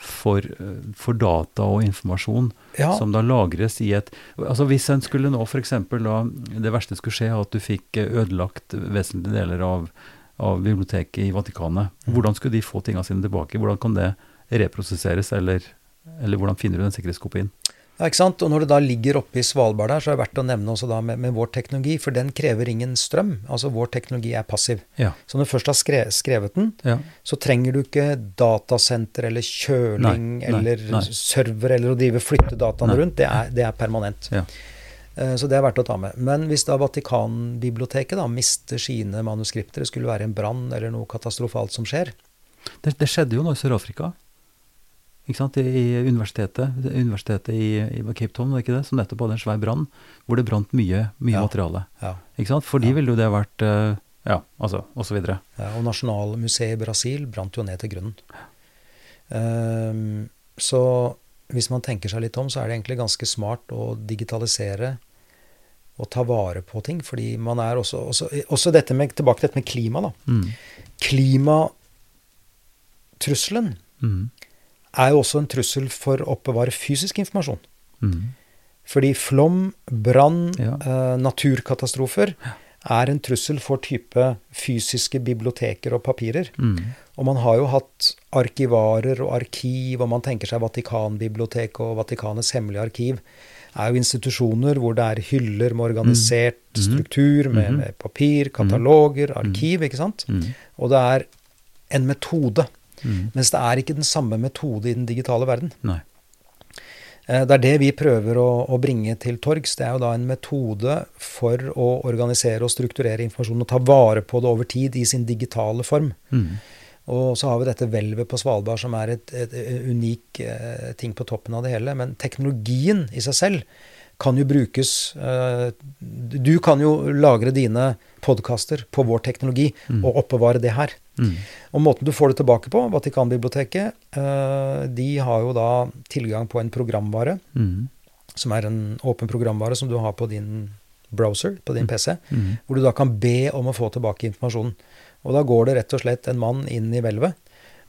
for, for, data og informasjon ja. som da lagres i et Altså Hvis en skulle nå f.eks. Det verste skulle skje, at du fikk ødelagt vesentlige deler av av biblioteket i Vatikanet. Mm. Hvordan skulle de få tingene sine tilbake? Hvordan kan det reprosesseres, eller, eller hvordan finner du den sikkerhetskopien? Ja, ikke sant? Og Når det da ligger oppe i Svalbard der, så er det verdt å nevne også da med, med vår teknologi, for den krever ingen strøm. Altså vår teknologi er passiv. Ja. Så når du først har skrevet, skrevet den, ja. så trenger du ikke datasenter eller kjøling nei, eller nei. server eller å drive flytte dataene rundt. Det er, det er permanent. Ja. Eh, så det er verdt å ta med. Men hvis da Vatikanbiblioteket da mister sine manuskripter, det skulle være en brann eller noe katastrofalt som skjer Det, det skjedde jo nå i Sør-Afrika. Ikke sant? I universitetet, universitetet i, i, Cape Town, det ikke det? som nettopp hadde en svær brann, hvor det brant mye, mye ja. materiale. Ja. Ikke sant? For de ja. ville jo det vært eh, Ja, altså, og så videre. Ja, og Nasjonalmuseet i Brasil brant jo ned til grunnen. Um, så hvis man tenker seg litt om, så er det egentlig ganske smart å digitalisere og ta vare på ting. Fordi man er også, også, også dette med, Tilbake til dette med klima, da. Mm. Klimatrusselen mm. er jo også en trussel for å oppbevare fysisk informasjon. Mm. Fordi flom, brann, ja. eh, naturkatastrofer er en trussel for type fysiske biblioteker og papirer. Mm. Og man har jo hatt arkivarer og arkiv, og man tenker seg Vatikanbiblioteket og Vatikanets hemmelige arkiv er jo institusjoner hvor det er hyller med organisert mm. struktur, med, mm. med, papir, kataloger, mm. arkiv, ikke sant? Mm. Og det er en metode. Mm. Mens det er ikke den samme metode i den digitale verden. Nei. Eh, det er det vi prøver å, å, bringe til torgs. Det er jo da en metode for å organisere og strukturere informasjon og ta vare på det over tid i sin digitale form. Mm. Og så har vi dette hvelvet på Svalbard som er et, et, et unik eh, ting på toppen av det hele. Men teknologien i seg selv kan jo brukes eh, Du kan jo lagre dine podkaster på vår teknologi mm. og oppbevare det her. Mm. Og måten du får det tilbake på, Vatikanbiblioteket, eh, de har jo da tilgang på en programvare, mm. som er en åpen programvare som du har på din browser, på din mm. PC, mm. hvor du da kan be om å få tilbake informasjonen. Og da går det rett og slett en mann inn i hvelvet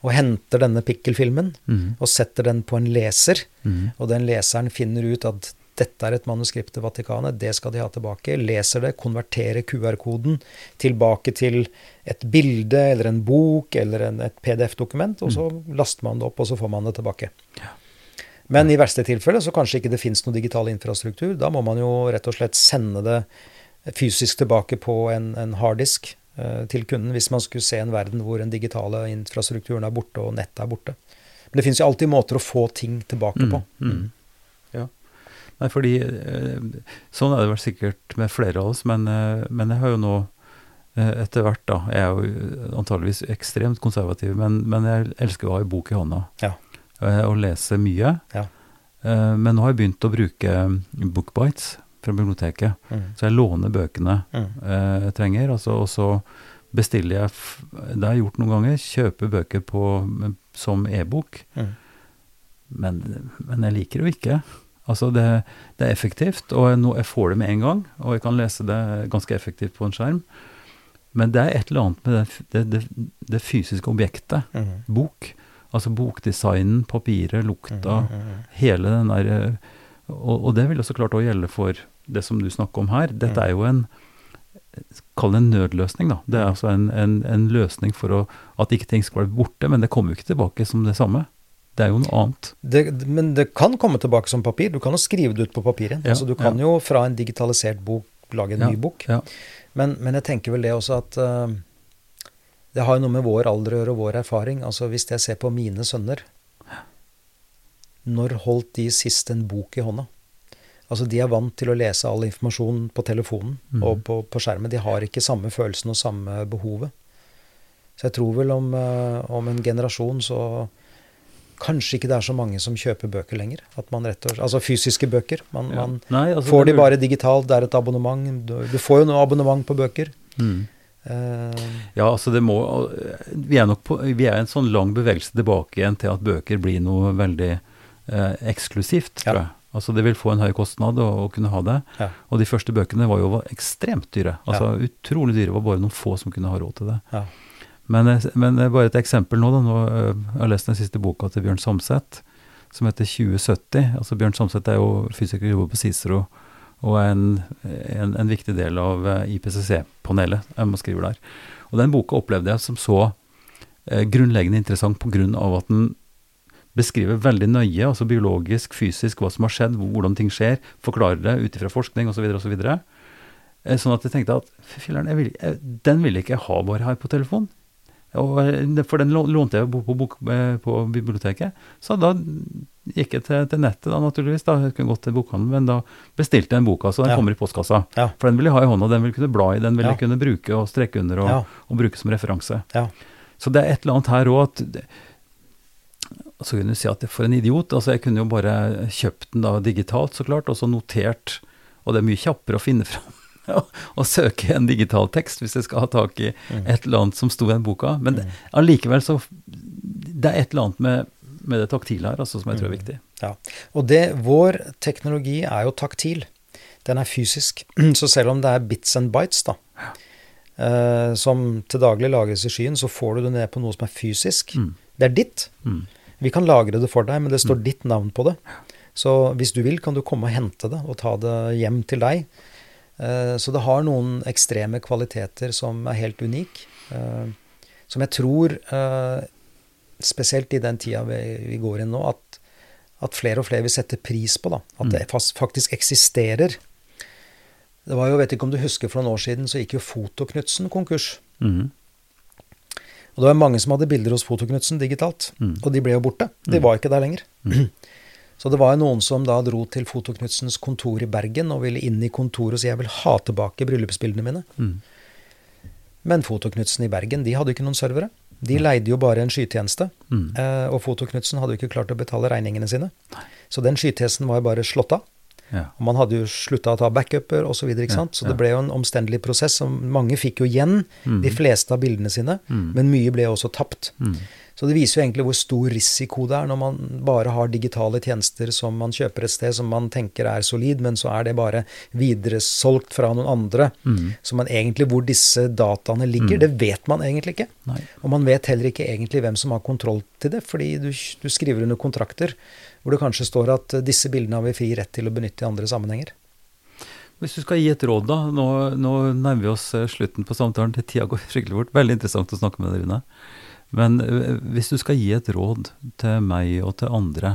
og henter denne pikkelfilmen Mm. og setter den på en leser. Mm. Og den leseren finner ut at dette er et manuskript til Vatikanet, det skal de ha tilbake. Leser det, konverterer QR-koden tilbake til et bilde eller en bok eller en, et PDF-dokument, og så laster man det opp, og så får man det tilbake. Men i verste tilfelle så kanskje ikke det fins noe digital infrastruktur. Da må man jo rett og slett sende det fysisk tilbake på en, en harddisk til kunden, hvis man skulle se en verden hvor den digitale infrastrukturen er borte og nettet er borte. Men det fins jo alltid måter å få ting tilbake på. Mm. Ja. Nei, fordi eh, Sånn er det vel sikkert med flere av oss, men, eh, men jeg har jo nå eh, etter hvert, da Jeg er jo antageligvis ekstremt konservativ, men, men jeg elsker å ha en bok i hånda. Ja. eh, Og lese mye. Ja. Eh, Men nå har jeg begynt å bruke bookbites fra biblioteket. Mm. Så jeg låner bøkene Mm. eh, jeg trenger, altså, og så bestiller jeg Det har jeg gjort noen ganger. Kjøper bøker på, som e-bok. Mm. Men, men jeg liker det jo ikke. Altså det, det er effektivt, og jeg, nå, jeg får det med en gang. Og jeg kan lese det ganske effektivt på en skjerm. Men det er et eller annet med det, det, det, fysiske objektet, Mm. bok. Altså bokdesignen, papiret, lukta, Mm, mm, hele den der eh, og, og det vil også klart også gjelde for det som du snakker om her. Dette er jo en Kall det en nødløsning, da. Det er altså en, en, en løsning for å, at ikke ting skal være borte, men det kommer jo ikke tilbake som det samme. Det er jo noe annet. Det, men det kan komme tilbake som papir. Du kan jo skrive det ut på papir igjen. Ja, altså, du kan jo fra en digitalisert bok lage en Ja, ny bok. ja. Men, men jeg tenker vel det også at uh, det har jo noe med vår alder å gjøre og vår erfaring. Altså Hvis jeg ser på mine sønner Når holdt de sist en bok i hånda? Altså De er vant til å lese all informasjon på telefonen mm. og på, på skjermen. De har ikke samme følelsen og samme behovet. Så jeg tror vel om, eh, om en generasjon så Kanskje ikke det er så mange som kjøper bøker lenger. Slett, Altså fysiske bøker. Man, Ja. man Nei, altså, får de bare digitalt, det er et abonnement. Du, du får jo noe abonnement på bøker. Mm. Eh, Ja, altså det må Vi er nok på Vi er en sånn lang bevegelse tilbake igjen til at bøker blir noe veldig eh, eksklusivt, tror Ja. jeg. Altså det vil få en høy kostnad å, å kunne ha det. Ja. Og de første bøkene var jo ekstremt dyre. Altså utrolig dyre. Det var bare noen få som kunne ha råd til det. ja. Men, eh, men eh, bare et eksempel nå, da. Nå, eh, jeg har lest den siste boka til Bjørn Samset, som heter 2070. Altså Bjørn Samset er jo fysiker og jobber på Cicero, og er en, en, en viktig del av IPCC-panelet. Jeg må skrive der. Og den boka opplevde jeg som så eh, grunnleggende interessant av at den beskriver veldig nøye, altså biologisk, fysisk, hva som har skjedd, hvordan ting skjer, forklarer det ut ifra forskning osv. osv. Eh, Sånn at jeg tenkte at filler'n, den vil- jeg- ikke ha bare her på telefon. Og, eh, for den lånte jeg på, på, bok, eh, på biblioteket. Så da gikk jeg til, til nettet, da naturligvis. da, Jeg kunne gått til bokhandelen, men da bestilte jeg en boka, så den Ja. kommer i postkassa. Ja. For den vil jeg ha i hånda, den vil jeg kunne bla i, den vil Ja. jeg kunne bruke og strekke under og, og bruke som referanse. Ja. Så det er et eller annet her òg at Så kunne du si at det- for en idiot. altså Jeg kunne jo bare kjøpt den da digitalt, så klart, og så notert. Og det er mye kjappere å finne fram [LAUGHS] og søke en digital tekst hvis jeg skal ha tak i Mm. et eller annet som sto i den boka. Men det- allikevel så Det er et eller annet med, med det taktile her altså, som jeg tror er viktig. Ja. Og det, vår teknologi er jo taktil. Den er fysisk. [CLEARS THROAT] Så selv om det er bits and bites, da, eh, som til daglig lagres i skyen, så får du det ned på noe som er fysisk. Mm. Det er ditt. Mm. Vi kan lagre det for deg, men det står ditt navn på det. Så hvis du vil, kan du komme og hente det og ta det hjem til deg. Eh, Så det har noen ekstreme kvaliteter som er helt unik. eh, Som jeg tror, eh, spesielt i den tida vi, går inn nå, at, at flere og flere vil sette pris på. da, At det faktisk eksisterer. Det var jo, vet ikke om du husker For noen år siden så gikk jo Fotoknutsen konkurs. Mhm. Og det var mange som hadde bilder hos Fotoknutsen digitalt. Mm. Og de ble jo borte. De var ikke der lenger. [CLEARS THROAT] Så det var jo noen som da dro til Fotoknutsens kontor i Bergen og ville inn i kontoret og si jeg vil ha tilbake bryllupsbildene mine. Mm. Men Fotoknutsen i Bergen de hadde jo ikke noen servere. De leide jo bare en skytjeneste. Mm. Eh, og Fotoknutsen hadde jo ikke klart å betale regningene sine. Så den skytjenesten var jo bare slått av. Ja. Og man hadde jo slutta å ta backuper osv. Så, videre, ikke sant? så det ble jo en omstendelig prosess. Og mange fikk jo igjen Mm. de fleste av bildene sine, Mm. men mye ble også tapt. Mm. Så det viser jo egentlig hvor stor risiko det er når man bare har digitale tjenester som man kjøper et sted som man tenker er solid, men så er det bare videresolgt fra noen andre. Mm. Så man egentlig hvor disse dataene ligger, mm. det vet man egentlig ikke. Nei. Og man vet heller ikke egentlig hvem som har kontroll til det, fordi du, du skriver under kontrakter hvor det kanskje står at disse bildene har vi fri rett til å benytte i andre sammenhenger. Hvis du skal gi et råd, da. Nå, nå nærmer vi oss eh, slutten på samtalen. Tida [LAUGHS] går skikkelig fort. Veldig interessant å snakke med deg, Rune. Men eh, hvis du skal gi et råd til meg og til andre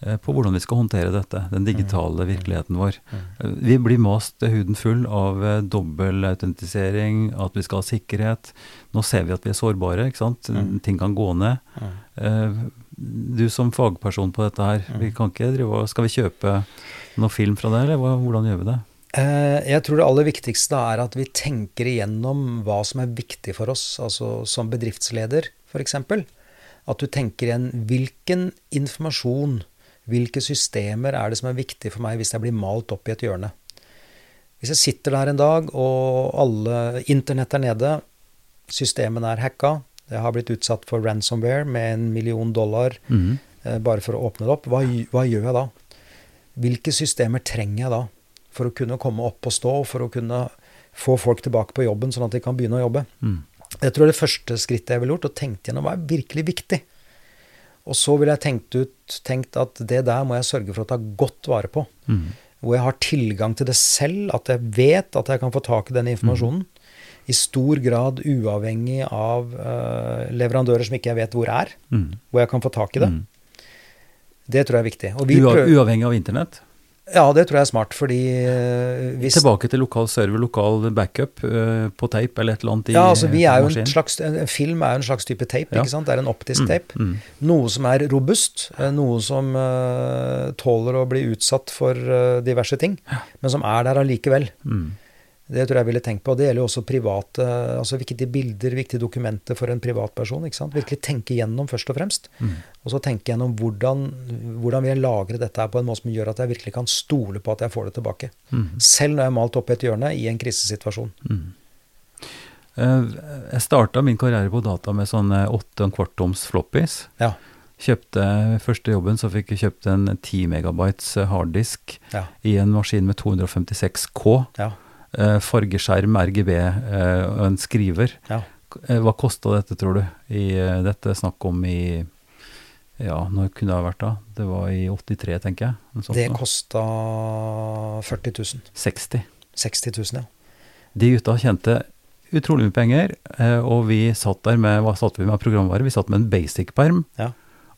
eh, på hvordan vi skal håndtere dette, den digitale mm. virkeligheten vår. Mm. Vi blir mast huden full av dobbel autentisering, at vi skal ha sikkerhet. Nå ser vi at vi er sårbare, ikke sant. Mm. Ting kan gå ned. Du som fagperson på dette her, vi kan ikke drive Skal vi kjøpe noe film fra deg, eller hvordan gjør vi det? Eh, jeg tror det aller viktigste er at vi tenker igjennom hva som er viktig for oss, altså som bedriftsleder f.eks. At du tenker igjen hvilken informasjon, hvilke systemer er det som er viktig for meg hvis jeg blir malt opp i et hjørne. Hvis jeg sitter der en dag og alle internett er nede, systemene er hacka, jeg har blitt utsatt for ransomware med en million dollar mm. bare for å åpne det opp, hva, hva gjør jeg da? Hvilke systemer trenger jeg da for å kunne komme opp og stå, for å kunne få folk tilbake på jobben, sånn at de kan begynne å jobbe? Mm. Jeg tror det første skrittet jeg ville gjort, og tenkt gjennom hva er virkelig viktig. Og så ville jeg tenkt, ut, tenkt at det der må jeg sørge for å ta godt vare på. Mm. Hvor jeg har tilgang til det selv, at jeg vet at jeg kan få tak i den informasjonen. I stor grad uavhengig av uh, leverandører som ikke jeg vet hvor er. Mm. Hvor jeg kan få tak i det. Mm. Det tror jeg er viktig. Uavhengig av internett? Ja, det tror jeg er smart, fordi uh, hvis Tilbake til lokal server, lokal backup uh, på tape eller et eller annet i Ja, altså vi er jo en slags, en film er jo en slags type tape, ja. ikke sant? Det er en optisk mm, tape. Mm. Noe som er robust, uh, noe som tåler å bli utsatt for diverse ting, men som er der allikevel. Mm. Det tror jeg ville tenkt på. Det gjelder jo også private, altså viktige bilder, viktige dokumenter for en privatperson. ikke sant? Virkelig tenke gjennom først og fremst. Mm. Og så tenke gjennom hvordan, hvordan vil jeg lagre dette her på en måte som gjør at jeg virkelig kan stole på at jeg får det tilbake. Mm. Selv når jeg er malt opp i et hjørne i en krisesituasjon. Mm. Eh, jeg starta min karriere på data med sånne åtte og en kvart toms floppies. Ja. Kjøpte første jobben, så fikk jeg kjøpt en 10 megabytes harddisk ja. i en maskin med 256 K. Ja eh, fargeskjerm, RGB eh, og en skriver. Ja. Eh, hva kosta dette, tror du? I eh, dette snakk om i ja, når kunne det ha vært da? Det var i 83, tenker jeg. Det kosta 40 000. 60. 60 000, ja. De gutta tjente utrolig mye penger, eh, og vi satt der med hva satt vi med programvare? Vi satt med en basic-perm ja.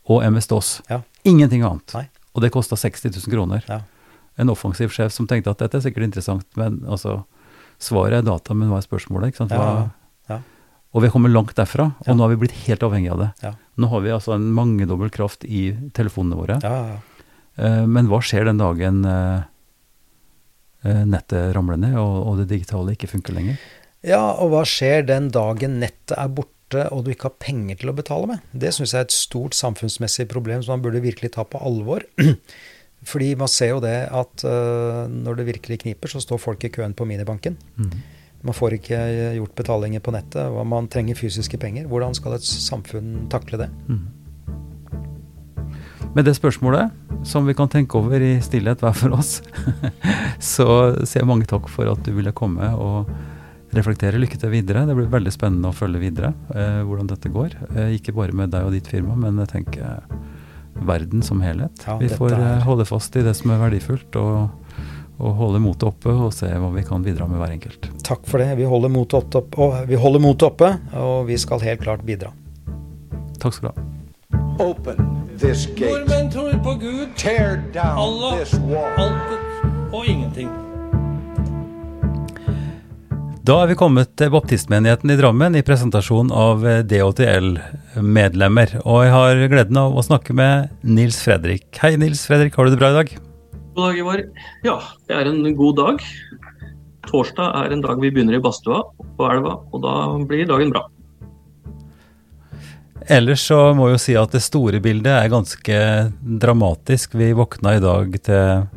og MS-DOS. Ja. Ingenting annet. Nei. Og det kosta 60 000 kroner. Ja en offensiv sjef som tenkte at dette er sikkert interessant, men altså Svaret er data, men hva er spørsmålet? ikke sant? Hva, ja, ja. Og vi har kommet langt derfra, og ja. nå har vi blitt helt avhengig av det. Nå har vi altså en mangedobbel kraft i telefonene våre. Uh, men hva skjer den dagen uh, nettet ramler ned, og, og, det digitale ikke funker lenger? Ja, og hva skjer den dagen nettet er borte, og du ikke har penger til å betale med? Det syns jeg er et stort samfunnsmessig problem som man burde virkelig ta på alvor. Fordi man ser jo det at uh, når det virkelig kniper, så står folk i køen på minibanken. Mm. Man får ikke gjort betalinger på nettet, og man trenger fysiske penger. Hvordan skal et samfunn takle det? Mm. Med det spørsmålet, som vi kan tenke over i stillhet hver for oss, [LAUGHS] så sier jeg mange takk for at du ville komme og reflektere. Lykke til videre. Det blir veldig spennende å følge videre eh, hvordan dette går. Eh, ikke bare med deg og ditt firma, men jeg tenker verden som helhet. Ja, vi får er... Eh, holde fast i det som er verdifullt, og, og, holde motet oppe og se hva vi kan bidra med hver enkelt. Takk for det. Vi holder motet oppe, og, vi mot oppe, og vi skal helt klart bidra. Takk skal du ha. Open this gate. Nordmenn tror på Gud, Tear down Allah, this wall. alt og ingenting. Da er vi kommet til baptistmenigheten i Drammen i presentasjon av DHTL-medlemmer. Og jeg har gleden av å snakke med Nils Fredrik. Hei Nils Fredrik, har du det bra i dag? God dag, Ivar. Ja, det er en god dag. Torsdag er en dag vi begynner i badstua på elva, og da blir dagen bra. Ellers så må jeg jo si at det store bildet er ganske dramatisk. Vi våkna i dag til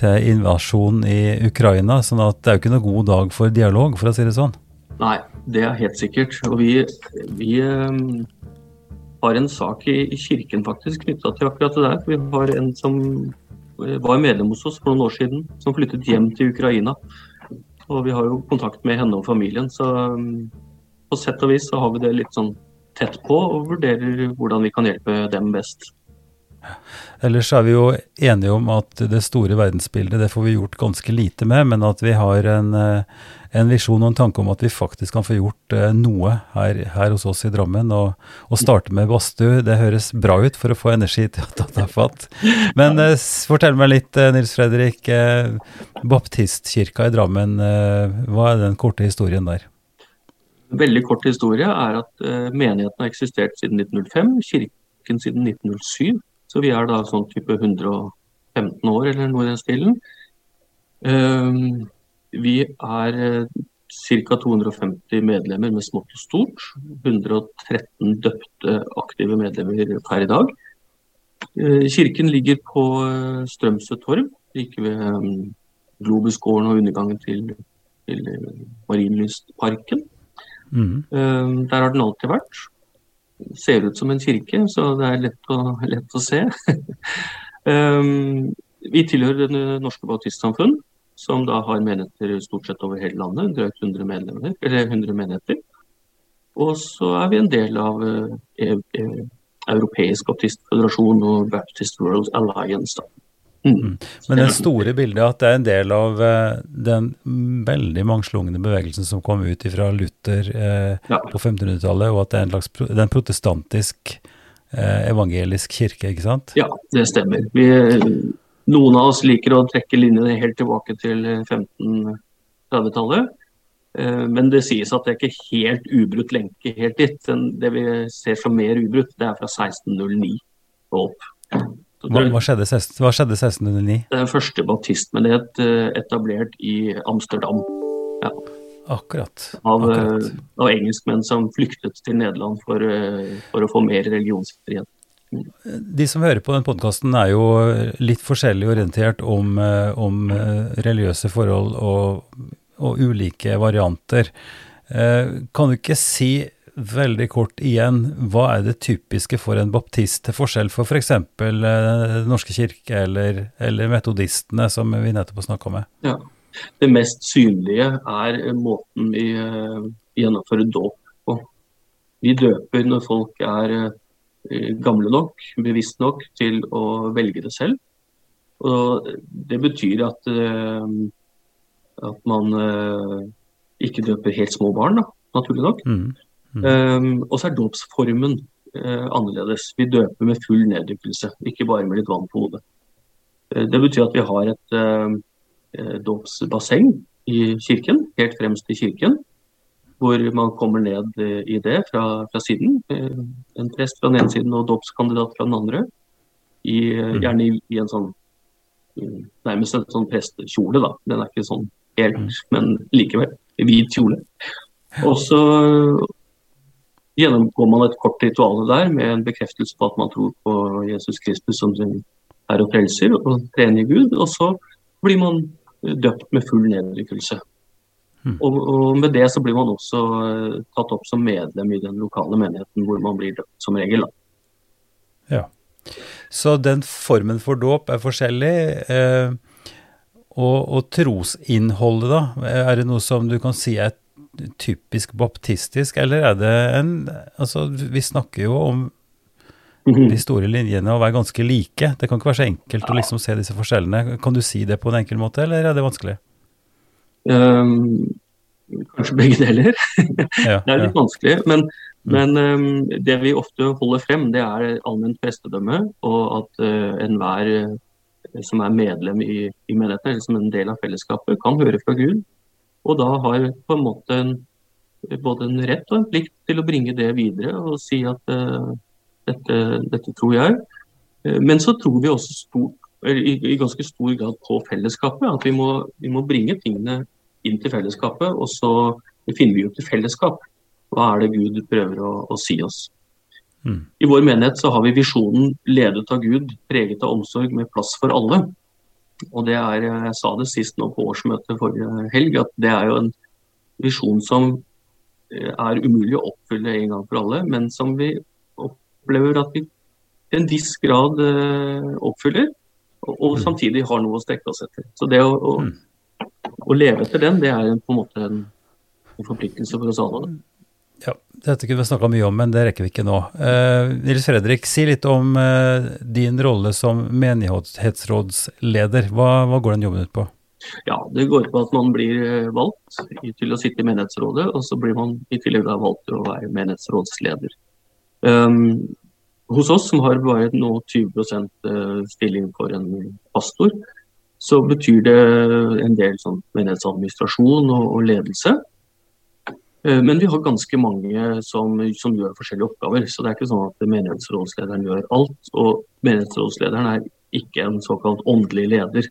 til invasjon i Ukraina. sånn at det er jo ikke noen god dag for dialog, for å si det sånn. Nei, det er helt sikkert. Og vi, vi, ehm, har en sak i, i kirken faktisk knytta til akkurat det der. Vi har en som eh, var medlem hos oss for noen år siden, som flyttet hjem til Ukraina. Og vi har jo kontakt med henne og familien, så um, på sett og vis så har vi det litt sånn tett på og vurderer hvordan vi kan hjelpe dem best. Ellers er vi jo enige om at det store verdensbildet det får vi gjort ganske lite med, men at vi har en, eh, en visjon og en tanke om at vi faktisk kan få gjort eh, noe her, her hos oss i Drammen. Og, og, starte med badstue, det høres bra ut for å få energi til å ta fatt. Men eh, fortell meg litt, Nils Fredrik. Baptistkirka i Drammen, hva er den korte historien der? Veldig kort historie er at menigheten har eksistert siden 1905, kirken siden 1907. Så vi er da sånn type 115 år eller noe i den stilen. Ehm, vi er ca. 250 medlemmer med smått og stort. 113 døpte aktive medlemmer per i dag. Eh, kirken ligger på eh, Strømsø torv, like ved ehm, Globusgården og undergangen til, til eh, Marienlystparken. Mm. Ehm, der har den alltid vært ser ut som en kirke, så det er lett å, lett å se. [LAUGHS] um, vi tilhører Det norske baptistsamfunn, som da har menigheter stort sett over hele landet. Drøyt 100 medlemmer, eller 100 menigheter. Og så er vi en del av uh, e e Europeisk baptistføderasjon og Baptist World Alliance. da. Mm. mm. Men det store bildet er at det er en del av uh, den veldig mangslungne bevegelsen som kom ut fra Luther eh, ja. på 1500-tallet, og at det er en slags det er en protestantisk eh, evangelisk kirke, ikke sant? Ja, det stemmer. Vi, noen av oss liker å trekke linjene helt tilbake til 1530-tallet. Men det sies at det er ikke helt ubrutt lenke helt dit. Det vi ser som mer ubrutt, det er fra 1609 og opp. Hva, hva, skjedde, hva skjedde 1609? Det er første baptistmenighet eh, etablert i Amsterdam. Ja. Akkurat. Av, eh, Akkurat. av engelskmenn som flyktet til Nederland for, eh, for å få mer religionsfrihet. De som hører på den podkasten er jo litt forskjellig orientert om, om religiøse forhold og, og, ulike varianter. Kan du ikke si veldig kort igjen, hva er det typiske for en baptist, til forskjell for f.eks. For Den norske kirke eller, eller, metodistene, som vi nettopp har snakka med? Ja. Det mest synlige er måten vi uh, gjennomfører dåp på. Vi døper når folk er uh, gamle nok, bevisst nok til å velge det selv. Og det betyr at, at man ikke døper helt små barn, da, naturlig nok. Mm. Um, og så er dåpsformen uh, annerledes. Vi døper med full neddykkelse, ikke bare med litt vann på hodet. Uh, det betyr at vi har et uh, dåpsbasseng i kirken, helt fremst i kirken. Hvor man kommer ned i det fra, fra siden. En prest fra den ene siden og dåpskandidat fra den andre. I, mm. gjerne i, i, en sånn nærmest en sånn prestekjole, da. Den er ikke sånn helt, mm. men likevel. Hvit kjole. Og så gjennomgår man et kort ritual der med en bekreftelse på at man tror på Jesus Kristus som sin herre og frelser og trener Gud. Og så blir man døpt med full nedrykkelse. Mm. Og, og, med det så blir man også uh, tatt opp som medlem i den lokale menigheten hvor man blir døpt som regel. Ja. Så den formen for dåp er forskjellig. Eh, og, og, trosinnholdet, da? Er det noe som du kan si er typisk baptistisk, eller er det en Altså, vi snakker jo om mhm. de store linjene å være ganske like. Det kan ikke være så enkelt å liksom se disse forskjellene. Kan du si det på en enkel måte, eller er det vanskelig? Um, kanskje begge deler. Ja, [LAUGHS] det er litt ja. vanskelig. Men, mm. men um, det vi ofte holder frem, det er allment prestedømme, og at uh, enhver uh, som er medlem i, i menigheten, eller som en del av fellesskapet, kan høre fra Gud og da har på en måte en, både en rett og en plikt til å bringe det videre og si at uh, dette, dette, tror jeg. Uh, men så tror vi også stort, i, i, ganske stor grad på fellesskapet. At vi må, vi må, bringe tingene inn til fellesskapet, og så finner vi ut i fellesskap. Hva er det Gud prøver å, å si oss? Mm. I vår menighet så har vi visjonen 'ledet av Gud, preget av omsorg, med plass for alle'. Og det er, Jeg sa det sist nå på årsmøtet forrige helg, at det er jo en visjon som eh, er umulig å oppfylle en gang for alle, men som vi opplever at vi til en viss grad uh, oppfyller, og, og mm. samtidig har noe å strekke oss etter. Så det å, å, mm. å leve etter den, det er på en måte en, en forpliktelse for oss alle. Ja, Dette kunne vi snakka mye om, men det rekker vi ikke nå. Uh, Nils Fredrik, si litt om uh, din rolle som menighetsrådsleder. Hva, hva, går den jobben ut på? Ja, Det går på at man blir eh, valgt til å sitte i menighetsrådet, og så blir man i tillegg valgt til å være menighetsrådsleder. Um, hos oss, som har bare nå 20% stilling for en pastor, så betyr det en del sånn menighetsadministrasjon og, og ledelse. Eh, men vi har ganske mange som, som, gjør forskjellige oppgaver. Så det er ikke sånn at menighetsrådslederen gjør alt. Og menighetsrådslederen er ikke en såkalt åndelig leder.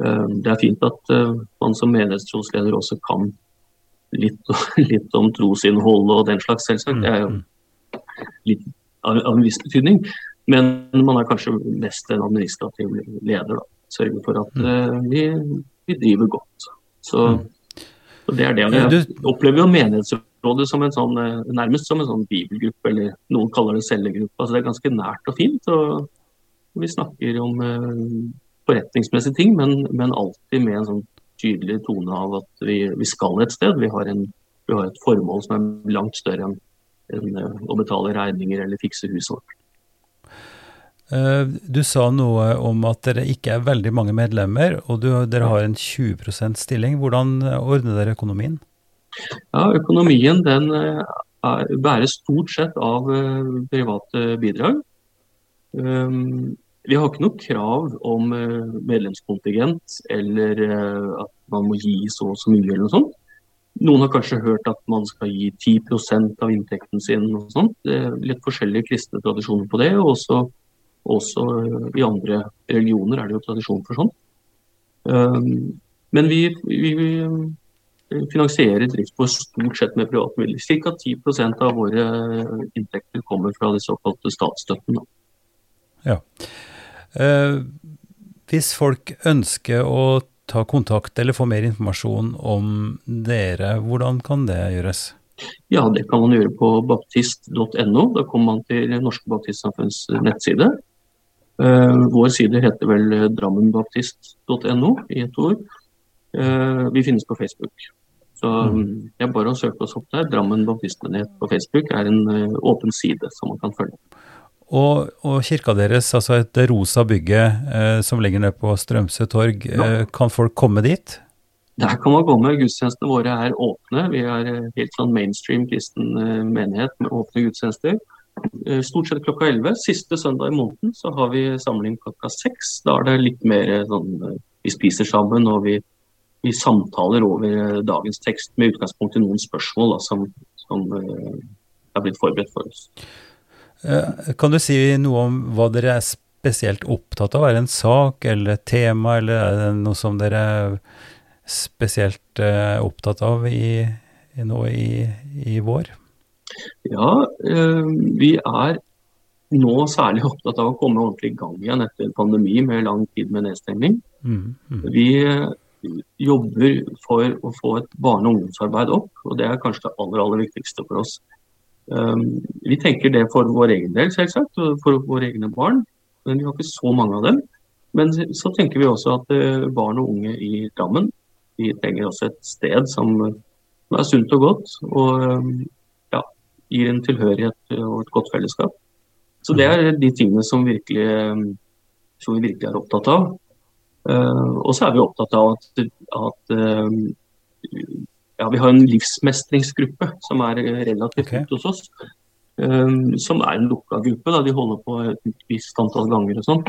Eh, det er fint at eh, man som menighetsrådsleder også kan litt, [LAUGHS] litt om trosinnhold og den slags, selvsagt. Det er jo mm, mm. litt av, av en viss betydning. Men man er kanskje mest en administrativ leder. da. Sørge for at mm. vi, vi driver godt. Så så det er det. Jeg opplever jo menighetsrådet som en sånn, eh, nærmest som en sånn bibelgruppe, eller noen kaller det cellegruppe. Altså det er ganske nært og fint. og Vi snakker om uh, forretningsmessige ting, men, men, alltid med en sånn tydelig tone av at vi, vi skal et sted. Vi har, en, vi har, et formål som er langt større enn en, uh, å betale regninger eller fikse huset vårt. Eh, du sa noe om at dere ikke er veldig mange medlemmer, og du, dere har en 20% stilling. Hvordan ordner dere økonomien? Ja, Økonomien den eh, er, bæres stort sett av private bidrag. Um, vi har ikke noe krav om medlemskontingent eller at man må gi så og så mye eller noe sånt. Noen har kanskje hørt at man skal gi 10% av inntekten sin. og sånt. Det er litt forskjellige kristne tradisjoner på det. og også også eh, i andre religioner er det jo tradisjon for sånn. Men vi, vi, vi eh, finansierer drift på stort sett med private midler. Ca. 10 av våre inntekter kommer fra de såkalte statsstøtten. Ja. Eh, hvis folk ønsker å ta kontakt eller få mer informasjon om dere, hvordan kan det gjøres? Ja, Det kan man gjøre på baptist.no. Da kommer man til Norske Baptistsamfunns nettside. Uh, vår side heter vel eh, drammenbaptist.no i et ord. Uh, vi finnes på Facebook. Så um, det er bare å søke oss opp der. Drammen baptistmenighet på Facebook er en åpen side som man kan følge. Og, og kirka deres, altså det rosa bygget eh, som ligger nede på Strømsø torg, ja. eh, kan folk komme dit? Der kan man komme. Gudstjenestene våre er åpne. Vi er helt sånn mainstream kristen menighet med åpne gudstjenester. Eh, stort sett klokka 11. Siste søndag i måneden så har vi samling klokka 6. Da er det litt mer eh, sånn eh, Vi spiser sammen og vi, vi samtaler over dagens tekst med utgangspunkt i noen spørsmål da, som, som er blitt forberedt for oss. Kan du si noe om hva dere er spesielt opptatt av? Er det en sak eller et tema, eller er det noe som dere er spesielt opptatt av i nå i, i vår? Ja, eh, vi er nå særlig [LAUGHS] opptatt av å komme ordentlig i gang igjen etter pandemi med lang tid med nedstengning. Mm, mm. Vi eh, jobber for å få et barne- og ungdomsarbeid opp, og det er kanskje det aller, aller viktigste for oss. Um, vi tenker det for vår egen del, selvsagt, for våre egne barn. Men vi har ikke så mange av dem. Men så tenker vi også at barn og unge i Drammen de trenger også et sted som, er sunt og godt. Og gir en tilhørighet og et godt fellesskap. Så det er de tingene som, virkelig, som vi virkelig er opptatt av. Uh, og så er vi opptatt av at, at uh, ja, vi har en livsmestringsgruppe som er relativt okay. hos oss. Um, som er en lukka gruppe. Da. De holder på et visst antall ganger og sånn.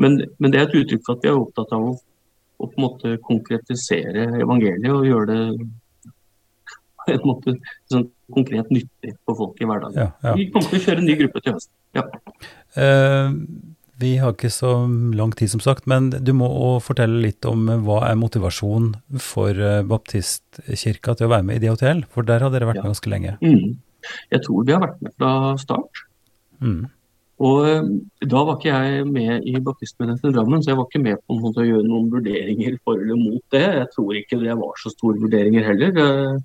Men, men, det er et uttrykk for at vi er opptatt av å, å på en måte konkretisere evangeliet og gjøre det på en måte sånn konkret nyttig for folk i hverdagen. Ja, ja. Vi kommer til å kjøre en ny gruppe til høsten. Ja. Uh, vi har ikke så lang tid, som sagt, men du må fortelle litt om hva er motivasjonen for eh, Baptistkirka til å være med i DHTL? For der har dere vært med ganske lenge. Mm. Jeg tror vi har vært med fra start. Mm. Og da var ikke jeg med i Baptistmenigheten i Drammen, så jeg var ikke med på å gjøre noen vurderinger for eller mot det. Jeg tror ikke det var så store vurderinger heller.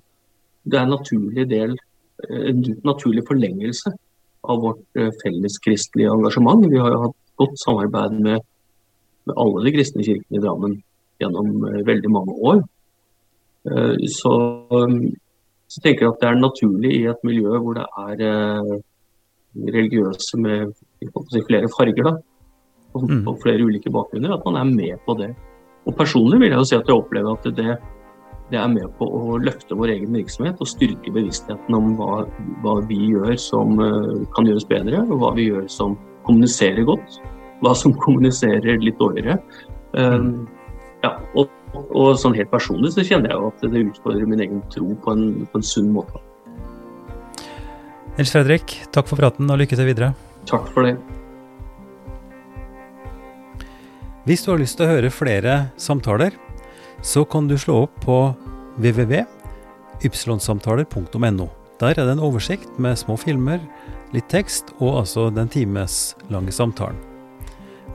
Det er en naturlig del, en naturlig forlengelse av vårt felles felleskristelige engasjement. Vi har jo hatt godt samarbeid med, med alle de kristne kirkene i Drammen gjennom uh, veldig mange år. Så, så tenker jeg at det er naturlig i et miljø hvor det er religiøse med si, flere farger, da, og, mm. og flere ulike bakgrunner, at man er med på det. Og Personlig vil jeg jo si at jeg opplever at det, det er med på å løfte vår egen virksomhet og styrke bevisstheten om hva, hva vi gjør som uh, kan gjøres bedre, og hva vi gjør som kommuniserer godt. Hva som [LAUGHS] kommuniserer litt dårligere. Um, ja, og, og, sånn helt personlig så kjenner jeg jo at det utfordrer min egen tro på en, på en sunn måte. Nils Fredrik, takk for praten og lykke til videre. Takk for det. Hvis du har lyst til å høre flere samtaler, så kan du slå opp på www.ypsilonsamtaler.no. Der er det en oversikt med små filmer, litt tekst og altså den timeslange samtalen.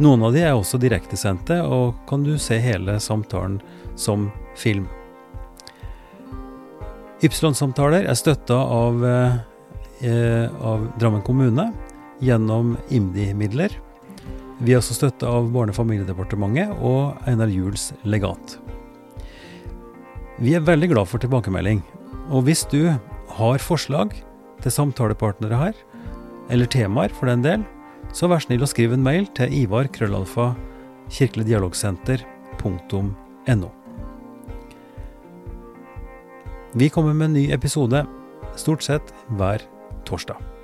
Noen av de er også direktesendte, og kan du se hele samtalen som film. Ypsilon-samtaler er støtta av, eh, av Drammen kommune gjennom IMDi-midler. Vi er også støtta av Barne- og familiedepartementet og Einar Juels legat. Vi er veldig glad for tilbakemelding, og hvis du har forslag til samtalepartnere her, eller temaer for den del, så vær snill å skrive en mail til Ivar krøllalfa kirkeligdialogsenter.no. Vi kommer med en ny episode stort sett hver torsdag.